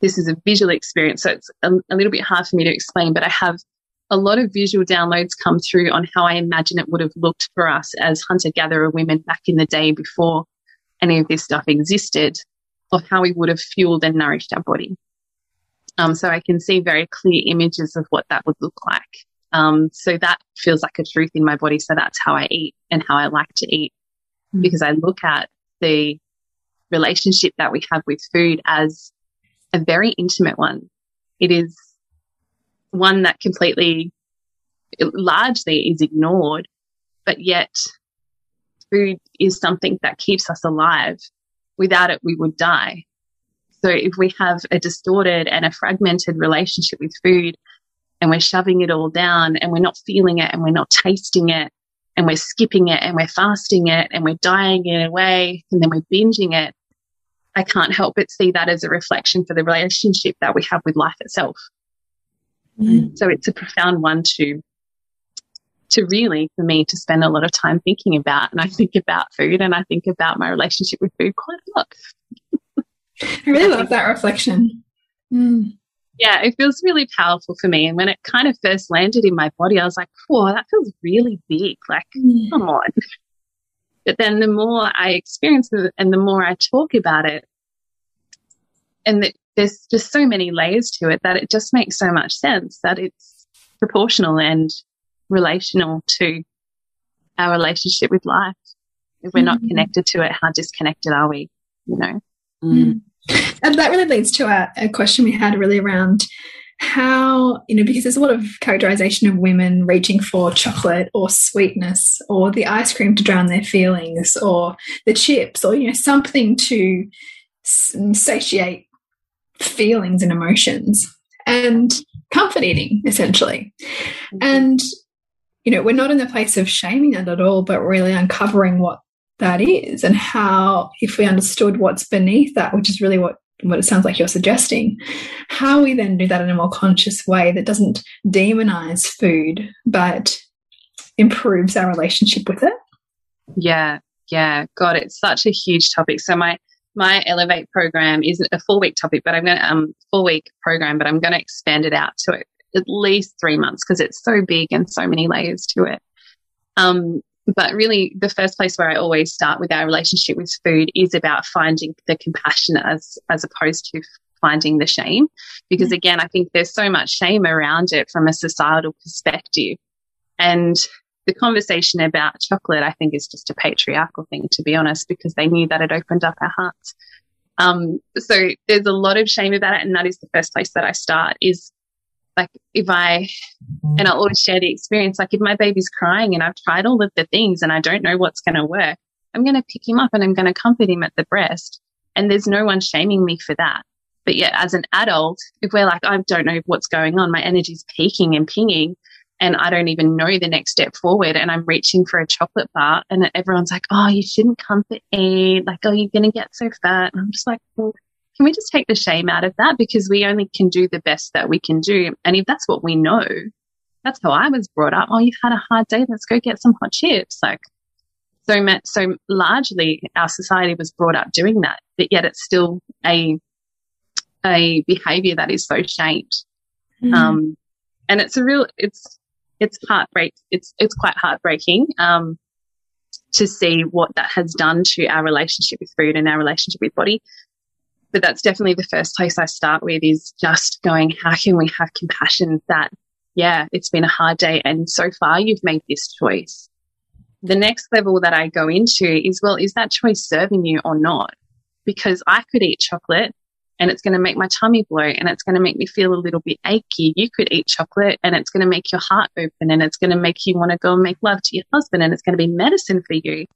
S3: This is a visual experience, so it's a, a little bit hard for me to explain, but I have a lot of visual downloads come through on how I imagine it would have looked for us as hunter gatherer women back in the day before any of this stuff existed, of how we would have fueled and nourished our body. Um, so I can see very clear images of what that would look like. Um, so that feels like a truth in my body. So that's how I eat and how I like to eat mm. because I look at the relationship that we have with food as a very intimate one. It is one that completely, largely is ignored, but yet food is something that keeps us alive. Without it, we would die. So if we have a distorted and a fragmented relationship with food and we're shoving it all down and we're not feeling it and we're not tasting it and we're skipping it and we're fasting it and we're dying it away and then we're binging it, I can't help but see that as a reflection for the relationship that we have with life itself. Mm. So it's a profound one to to really for me to spend a lot of time thinking about and I think about food and I think about my relationship with food quite a lot.
S1: I really love that reflection. Mm.
S3: Yeah, it feels really powerful for me. And when it kind of first landed in my body, I was like, whoa, that feels really big. Like, mm. come on. But then the more I experience it and the more I talk about it, and the, there's just so many layers to it that it just makes so much sense that it's proportional and relational to our relationship with life. If we're mm. not connected to it, how disconnected are we? You know?
S1: Mm. And that really leads to a, a question we had really around how, you know, because there's a lot of characterization of women reaching for chocolate or sweetness or the ice cream to drown their feelings or the chips or, you know, something to satiate feelings and emotions and comfort eating, essentially. Mm-hmm. And, you know, we're not in the place of shaming that at all, but really uncovering what that is and how if we understood what's beneath that which is really what what it sounds like you're suggesting how we then do that in a more conscious way that doesn't demonize food but improves our relationship with it.
S3: Yeah yeah. God it's such a huge topic. So my my elevate program is a four week topic but i'm going to um four week program but i'm going to expand it out to at least three months because it's so big and so many layers to it. Um but really the first place where I always start with our relationship with food is about finding the compassion as as opposed to finding the shame. Because mm. again I think there's so much shame around it from a societal perspective. And the conversation about chocolate I think is just a patriarchal thing to be honest because they knew that it opened up our hearts um, so there's a lot of shame about it and that is the first place that I start is like if I, and I'll always share the experience, like if my baby's crying and I've tried all of the things and I don't know what's going to work, I'm going to pick him up and I'm going to comfort him at the breast. And there's no one shaming me for that. But yet as an adult, if we're like, I don't know what's going on, my energy's peaking and pinging and I don't even know the next step forward and I'm reaching for a chocolate bar and everyone's like, Oh, you shouldn't comfort eat. Like, oh, you're going to get so fat. And I'm just like, well, can we just take the shame out of that? Because we only can do the best that we can do. And if that's what we know, that's how I was brought up. Oh, you've had a hard day. Let's go get some hot chips. Like, so, so largely our society was brought up doing that, but yet it's still a, a behavior that is so shamed. Mm. Um, and it's a real, it's, it's heartbreak. It's, it's quite heartbreaking. Um, to see what that has done to our relationship with food and our relationship with body but that's definitely the first place I start with is just going, how can we have compassion that, yeah, it's been a hard day and so far you've made this choice. The next level that I go into is, well, is that choice serving you or not? Because I could eat chocolate and it's going to make my tummy bloat and it's going to make me feel a little bit achy. You could eat chocolate and it's going to make your heart open and it's going to make you want to go and make love to your husband and it's going to be medicine for you,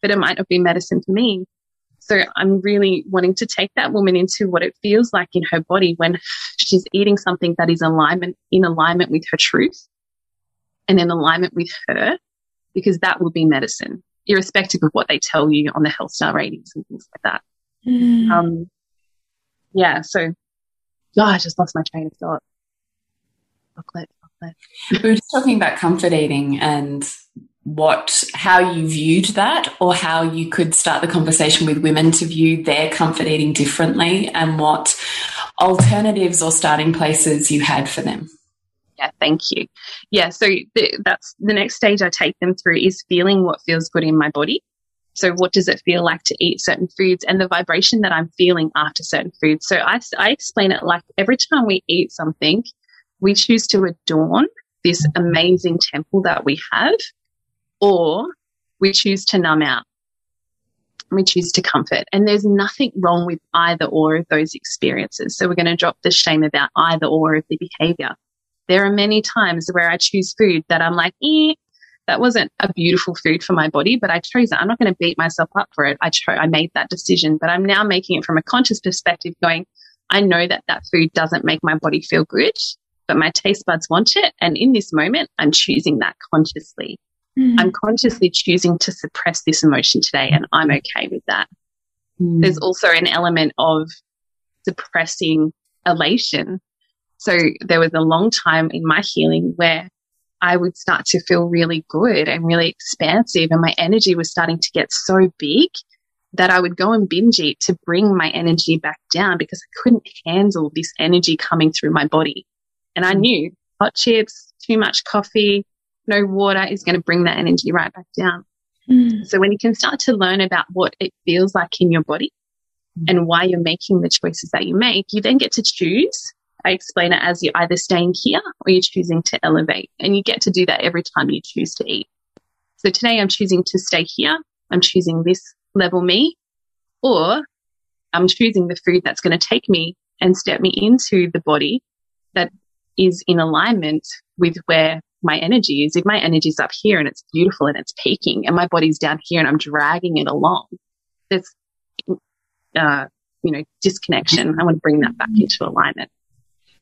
S3: but it might not be medicine for me. So I'm really wanting to take that woman into what it feels like in her body when she's eating something that is alignment in alignment with her truth and in alignment with her, because that will be medicine, irrespective of what they tell you on the health star ratings and things like that. Mm. Um, yeah. So, yeah, I just lost my train of thought. Chocolate, chocolate.
S2: We were just talking about comfort eating and what how you viewed that or how you could start the conversation with women to view their comfort eating differently and what alternatives or starting places you had for them
S3: yeah thank you yeah so the, that's the next stage i take them through is feeling what feels good in my body so what does it feel like to eat certain foods and the vibration that i'm feeling after certain foods so i, I explain it like every time we eat something we choose to adorn this amazing temple that we have or we choose to numb out. We choose to comfort. And there's nothing wrong with either or of those experiences. So we're going to drop the shame about either or of the behavior. There are many times where I choose food that I'm like, eh, that wasn't a beautiful food for my body, but I chose it. I'm not going to beat myself up for it. I chose, I made that decision, but I'm now making it from a conscious perspective going, I know that that food doesn't make my body feel good, but my taste buds want it. And in this moment, I'm choosing that consciously. Mm. I'm consciously choosing to suppress this emotion today, and I'm okay with that. Mm. There's also an element of suppressing elation. So there was a long time in my healing where I would start to feel really good and really expansive, and my energy was starting to get so big that I would go and binge eat to bring my energy back down because I couldn't handle this energy coming through my body. And I mm. knew hot chips, too much coffee, no water is going to bring that energy right back down. Mm. So when you can start to learn about what it feels like in your body mm. and why you're making the choices that you make, you then get to choose. I explain it as you're either staying here or you're choosing to elevate. And you get to do that every time you choose to eat. So today I'm choosing to stay here. I'm choosing this level me or I'm choosing the food that's going to take me and step me into the body that is in alignment with where my energy is if my energy is up here and it's beautiful and it's peaking and my body's down here and I'm dragging it along, there's, uh, you know, disconnection. I want to bring that back into alignment.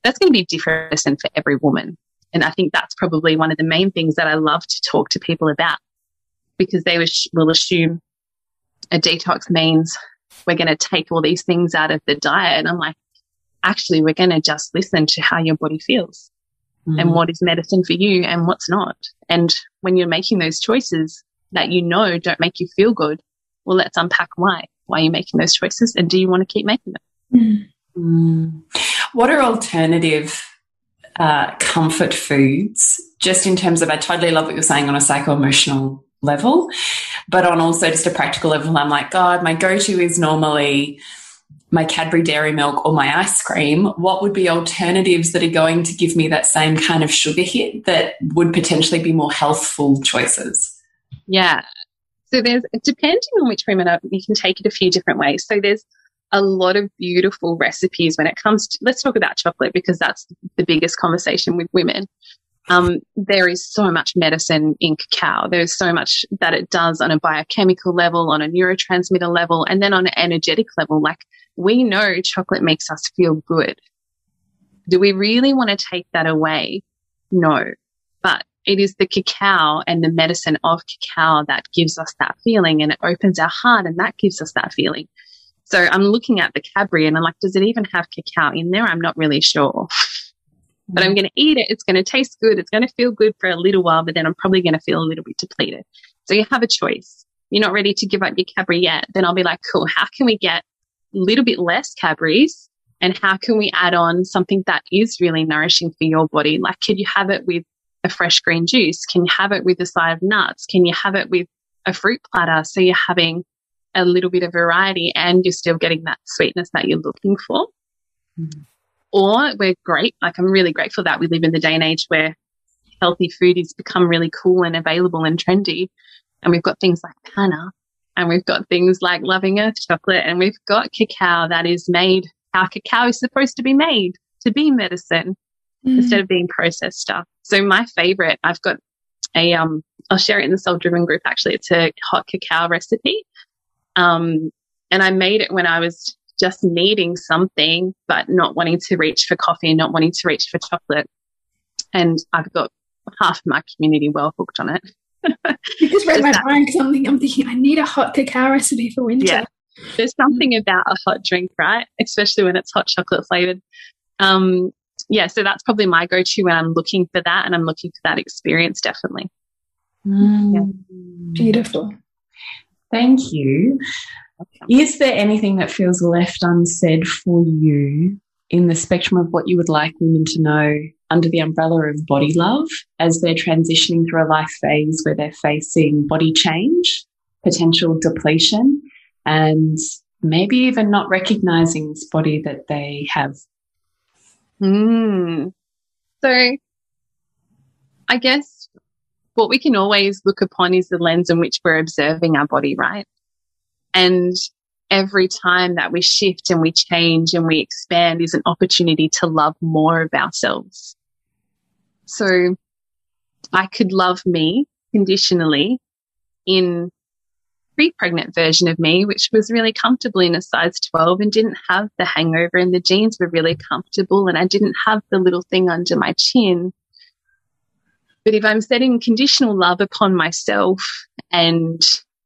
S3: That's going to be different for every woman. And I think that's probably one of the main things that I love to talk to people about because they will assume a detox means we're going to take all these things out of the diet. And I'm like, actually, we're going to just listen to how your body feels mm. and what is medicine for you and what's not. And when you're making those choices that you know don't make you feel good, well, let's unpack why. Why are you making those choices and do you want to keep making them?
S2: Mm. What are alternative uh, comfort foods, just in terms of, I totally love what you're saying on a psycho emotional level, but on also just a practical level, I'm like, God, my go to is normally my Cadbury dairy milk or my ice cream, what would be alternatives that are going to give me that same kind of sugar hit that would potentially be more healthful choices?
S3: Yeah. So there's, depending on which women are, you can take it a few different ways. So there's a lot of beautiful recipes when it comes to, let's talk about chocolate because that's the biggest conversation with women. Um, there is so much medicine in cacao. There's so much that it does on a biochemical level, on a neurotransmitter level, and then on an energetic level. Like we know chocolate makes us feel good. Do we really want to take that away? No. But it is the cacao and the medicine of cacao that gives us that feeling and it opens our heart and that gives us that feeling. So I'm looking at the Cadbury and I'm like, does it even have cacao in there? I'm not really sure. but I'm mm. going to eat it. It's going to taste good. It's going to feel good for a little while, but then I'm probably going to feel a little bit depleted. So you have a choice. You're not ready to give up your Cadbury yet. Then I'll be like, cool. How can we get a little bit less Cadbury's and how can we add on something that is really nourishing for your body? Like, could you have it with a fresh green juice? Can you have it with a side of nuts? Can you have it with a fruit platter? So you're having a little bit of variety and you're still getting that sweetness that you're looking for. Mm. Or we're great. Like I'm really grateful that we live in the day and age where healthy food has become really cool and available and trendy. And we've got things like Pana and we've got things like Loving Earth chocolate and we've got cacao that is made how cacao is supposed to be made to be medicine mm. instead of being processed stuff. So my favorite, I've got a, um, I'll share it in the soul driven group. Actually, it's a hot cacao recipe. Um, and I made it when I was just needing something, but not wanting to reach for coffee, not wanting to reach for chocolate. And I've got half my community well hooked on it.
S1: you just read my mind because I'm, I'm thinking, I need a hot cacao recipe for winter.
S3: Yeah. There's something about a hot drink, right? Especially when it's hot chocolate flavored. Um, yeah, so that's probably my go to when I'm looking for that and I'm looking for that experience, definitely.
S1: Mm. Yeah. Beautiful.
S2: Thank you. Is there anything that feels left unsaid for you in the spectrum of what you would like women to know under the umbrella of body love as they're transitioning through a life phase where they're facing body change, potential depletion, and maybe even not recognizing this body that they have?
S3: Mm. So, I guess what we can always look upon is the lens in which we're observing our body, right? And every time that we shift and we change and we expand is an opportunity to love more of ourselves. So I could love me conditionally in pre-pregnant version of me, which was really comfortable in a size 12 and didn't have the hangover and the jeans were really comfortable and I didn't have the little thing under my chin. But if I'm setting conditional love upon myself and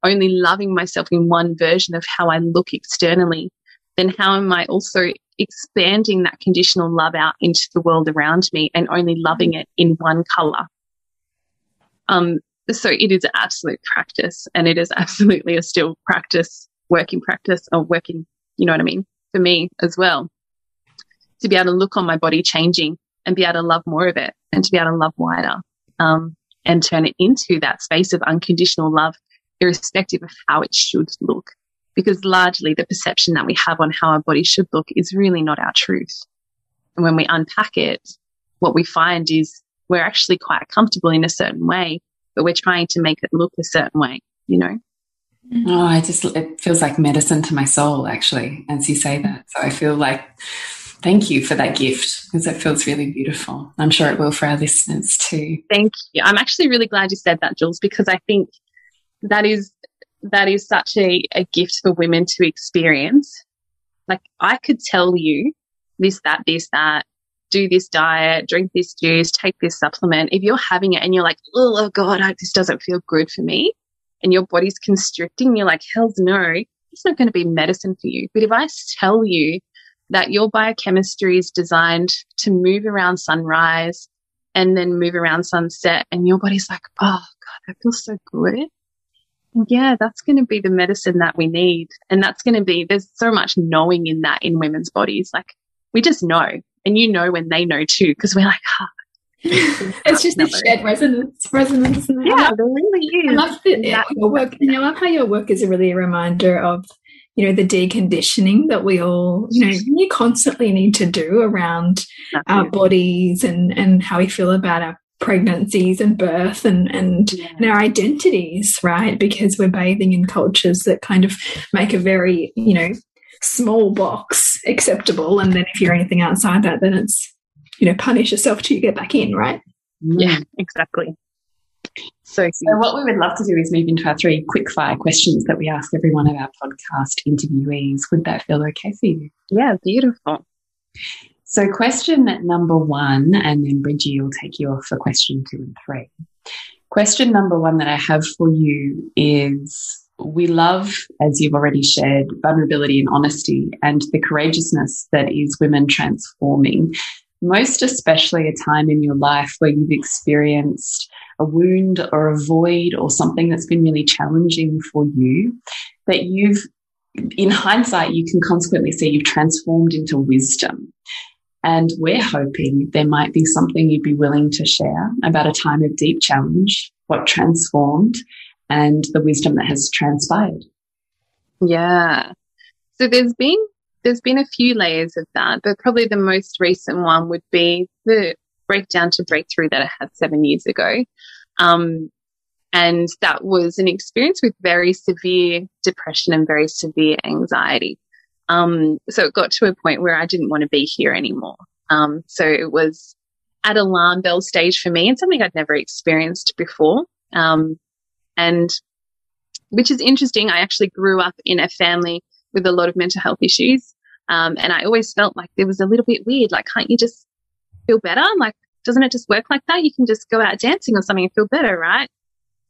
S3: only loving myself in one version of how I look externally, then how am I also expanding that conditional love out into the world around me and only loving it in one color? Um, so it is absolute practice and it is absolutely a still practice, working practice or working, you know what I mean? For me as well, to be able to look on my body changing and be able to love more of it and to be able to love wider, um, and turn it into that space of unconditional love irrespective of how it should look. Because largely the perception that we have on how our body should look is really not our truth. And when we unpack it, what we find is we're actually quite comfortable in a certain way, but we're trying to make it look a certain way, you know?
S2: Oh, I just, it feels like medicine to my soul, actually, as you say that. So I feel like, thank you for that gift because it feels really beautiful. I'm sure it will for our listeners too.
S3: Thank you. I'm actually really glad you said that, Jules, because I think that is that is such a, a gift for women to experience. Like I could tell you this, that, this, that, do this diet, drink this juice, take this supplement. If you're having it and you're like, oh, oh God, I, this doesn't feel good for me, and your body's constricting, you're like, hell's no, it's not going to be medicine for you. But if I tell you that your biochemistry is designed to move around sunrise and then move around sunset, and your body's like, oh, God, I feel so good yeah, that's going to be the medicine that we need. And that's going to be, there's so much knowing in that in women's bodies. Like we just know. And you know when they know too, because we're like, ah.
S1: it's just a shared resonance, resonance, isn't it?
S3: Yeah, there really is.
S1: I love that your work, and I love how your work is a really a reminder of, you know, the deconditioning that we all, you know, you constantly need to do around our bodies and and how we feel about our pregnancies and birth and and, yeah. and, our identities right? Because we're bathing in cultures that kind of make a very you know small box acceptable. And then if you're anything outside that then it's you know punish yourself till you get back in right?
S3: Yeah exactly
S2: so, so what we would love to do is move into our three quick fire questions that we ask every one of our podcast interviewees. Would that feel okay for you?
S3: Yeah beautiful.
S2: So, question number one, and then Bridgie will take you off for question two and three. Question number one that I have for you is we love, as you've already shared, vulnerability and honesty and the courageousness that is women transforming, most especially a time in your life where you've experienced a wound or a void or something that's been really challenging for you that you've in hindsight, you can consequently see you've transformed into wisdom. And we're hoping there might be something you'd be willing to share about a time of deep challenge, what transformed, and the wisdom that has transpired.
S3: Yeah. So there's been there's been a few layers of that, but probably the most recent one would be the breakdown to breakthrough that I had seven years ago. Um, and that was an experience with very severe depression and very severe anxiety. Um, so it got to a point where I didn't want to be here anymore. Um, so it was at alarm bell stage for me and something I'd never experienced before. Um, and which is interesting. I actually grew up in a family with a lot of mental health issues. Um, and I always felt like there was a little bit weird. Like, can't you just feel better? Like, doesn't it just work like that? You can just go out dancing or something and feel better, right?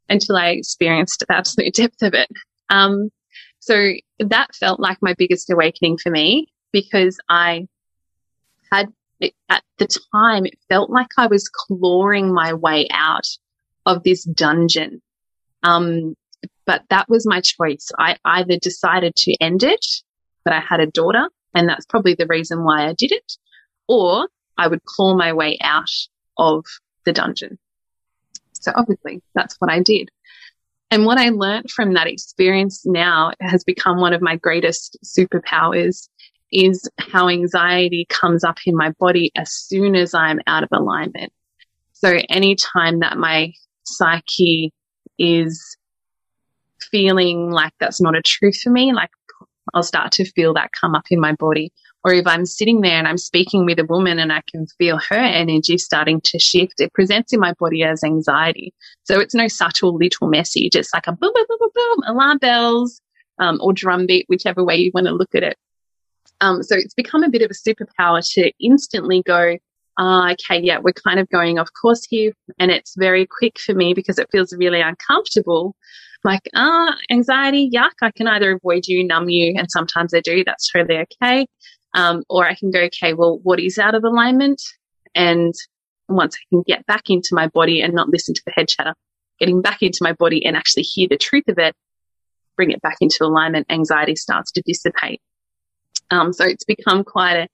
S3: Until I experienced the absolute depth of it. Um, so that felt like my biggest awakening for me because I had at the time, it felt like I was clawing my way out of this dungeon. Um, but that was my choice. I either decided to end it, but I had a daughter and that's probably the reason why I did it. Or I would claw my way out of the dungeon. So obviously that's what I did. And what I learned from that experience now has become one of my greatest superpowers is how anxiety comes up in my body as soon as I'm out of alignment. So anytime that my psyche is feeling like that's not a truth for me, like I'll start to feel that come up in my body. Or if I'm sitting there and I'm speaking with a woman and I can feel her energy starting to shift, it presents in my body as anxiety. So it's no subtle little message. It's like a boom, boom, boom, boom, boom, alarm bells, um, or drumbeat, whichever way you want to look at it. Um, so it's become a bit of a superpower to instantly go, uh, okay, yeah, we're kind of going off course here. And it's very quick for me because it feels really uncomfortable like, ah, anxiety, yuck, I can either avoid you, numb you, and sometimes I do. That's totally okay. Um, or I can go, okay, well, what is out of alignment? And once I can get back into my body and not listen to the head chatter, getting back into my body and actually hear the truth of it, bring it back into alignment, anxiety starts to dissipate. Um, so it's become quite a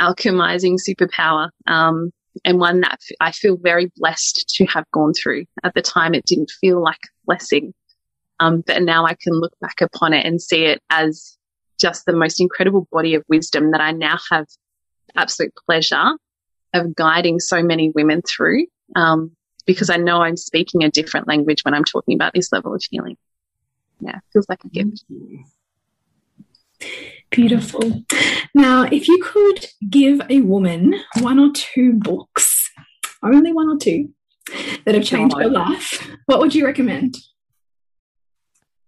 S3: alchemizing superpower. Um, and one that I feel very blessed to have gone through. At the time, it didn't feel like a blessing. Um, but now I can look back upon it and see it as just the most incredible body of wisdom that I now have absolute pleasure of guiding so many women through. Um, because I know I'm speaking a different language when I'm talking about this level of healing. Yeah, feels like a gift.
S1: Beautiful. Now, if you could give a woman one or two books, only one or two, that have changed her life, what would you recommend?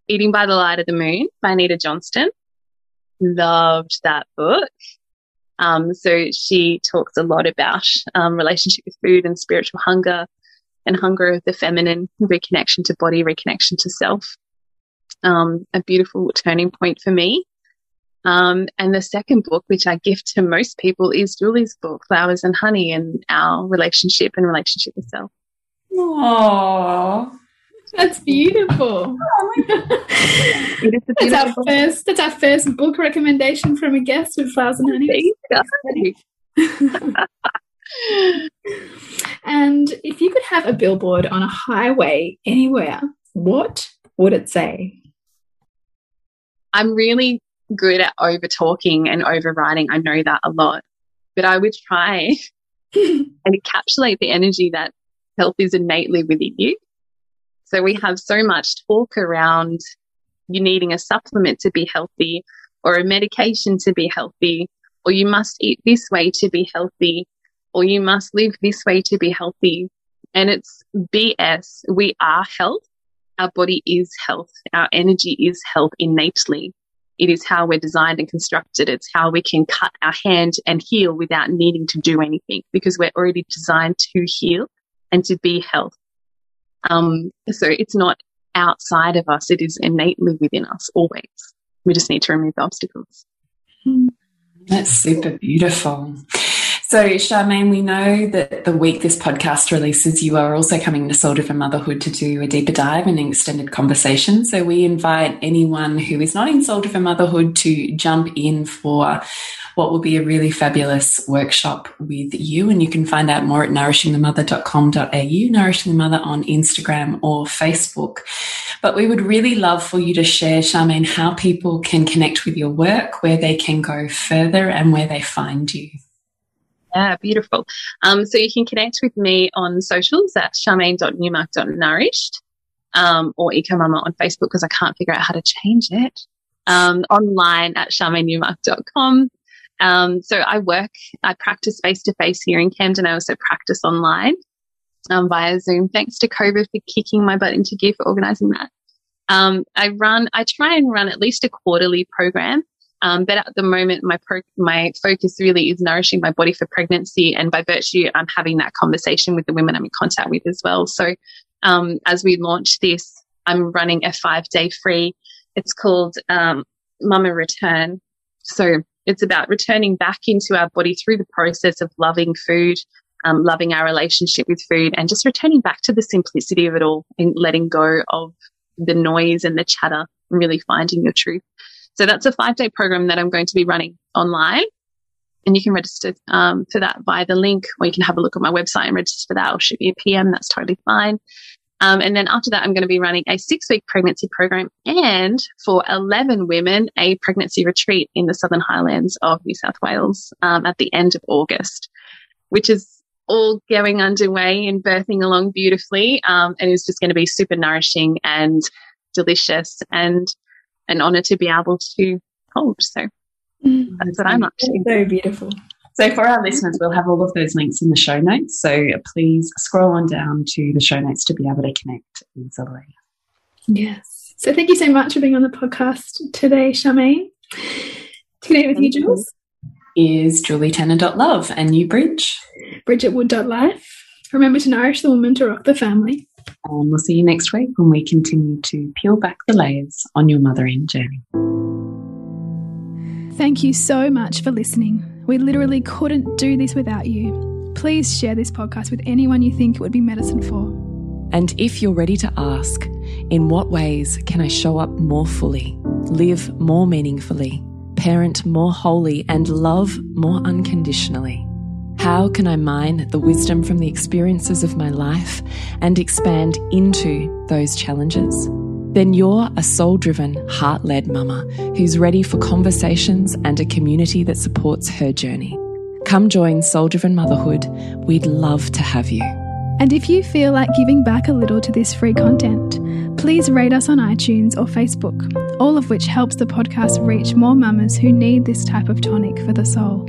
S3: Eating by the Light of the Moon by Anita Johnston. Loved that book. Um, so she talks a lot about um, relationship with food and spiritual hunger and hunger of the feminine, reconnection to body, reconnection to self. Um, a beautiful turning point for me. Um, and the second book, which I gift to most people, is Julie's book, Flowers and Honey, and our relationship and relationship with self.
S1: Aww. That's beautiful. that's our first. That's our first book recommendation from a guest with Flowers and Honey. and if you could have a billboard on a highway anywhere, what would it say?
S3: I'm really good at over talking and overriding. I know that a lot, but I would try and encapsulate the energy that health is innately within you so we have so much talk around you needing a supplement to be healthy or a medication to be healthy, or you must eat this way to be healthy, or you must live this way to be healthy. And it's BS. We are health. Our body is health. Our energy is health innately. It is how we're designed and constructed. It's how we can cut our hand and heal without needing to do anything because we're already designed to heal and to be health. Um, so it's not outside of us, it is innately within us always. We just need to remove the obstacles.
S2: That's super beautiful. So, Charmaine, we know that the week this podcast releases, you are also coming to Soul Driven Motherhood to do a deeper dive and an extended conversation. So, we invite anyone who is not in Soul Driven Motherhood to jump in for what will be a really fabulous workshop with you. And you can find out more at nourishingthemother.com.au, Nourishing the Mother on Instagram or Facebook. But we would really love for you to share, Charmaine, how people can connect with your work, where they can go further, and where they find you.
S3: Yeah, beautiful. Um, so you can connect with me on socials at charmaine.newmark.nourished um, or EcoMama on Facebook because I can't figure out how to change it. Um, online at charmainenewmark.com. Um, so I work, I practice face to face here in Camden. I also practice online um, via Zoom. Thanks to COVID for kicking my butt into gear for organizing that. Um, I run, I try and run at least a quarterly program. Um, but at the moment, my pro- my focus really is nourishing my body for pregnancy, and by virtue, I'm having that conversation with the women I'm in contact with as well. So, um, as we launch this, I'm running a five day free. It's called um, Mama Return. So it's about returning back into our body through the process of loving food, um, loving our relationship with food, and just returning back to the simplicity of it all and letting go of the noise and the chatter and really finding your truth. So that's a five day program that I'm going to be running online. And you can register um, for that via the link, or you can have a look at my website and register for that or shoot me a PM. That's totally fine. Um, and then after that, I'm going to be running a six week pregnancy program and for 11 women, a pregnancy retreat in the Southern Highlands of New South Wales um, at the end of August, which is all going underway and birthing along beautifully. Um, and it's just going to be super nourishing and delicious and an honor to be able to hold. So mm. that's what I'm up to.
S2: So beautiful. So for our listeners, we'll have all of those links in the show notes. So please scroll on down to the show notes to be able to connect easily.
S1: Yes. So thank you so much for being on the podcast today, Charmaine. To connect with thank you, Jules.
S2: Is julietanner.love and you, Bridge?
S1: bridgetwood.life. Remember to nourish the woman to rock the family.
S2: And we'll see you next week when we continue to peel back the layers on your mothering journey.
S1: Thank you so much for listening. We literally couldn't do this without you. Please share this podcast with anyone you think it would be medicine for.
S2: And if you're ready to ask, in what ways can I show up more fully, live more meaningfully, parent more wholly, and love more unconditionally? How can I mine the wisdom from the experiences of my life and expand into those challenges? Then you're a soul driven, heart led mama who's ready for conversations and a community that supports her journey. Come join Soul Driven Motherhood. We'd love to have you.
S1: And if you feel like giving back a little to this free content, please rate us on iTunes or Facebook, all of which helps the podcast reach more mamas who need this type of tonic for the soul.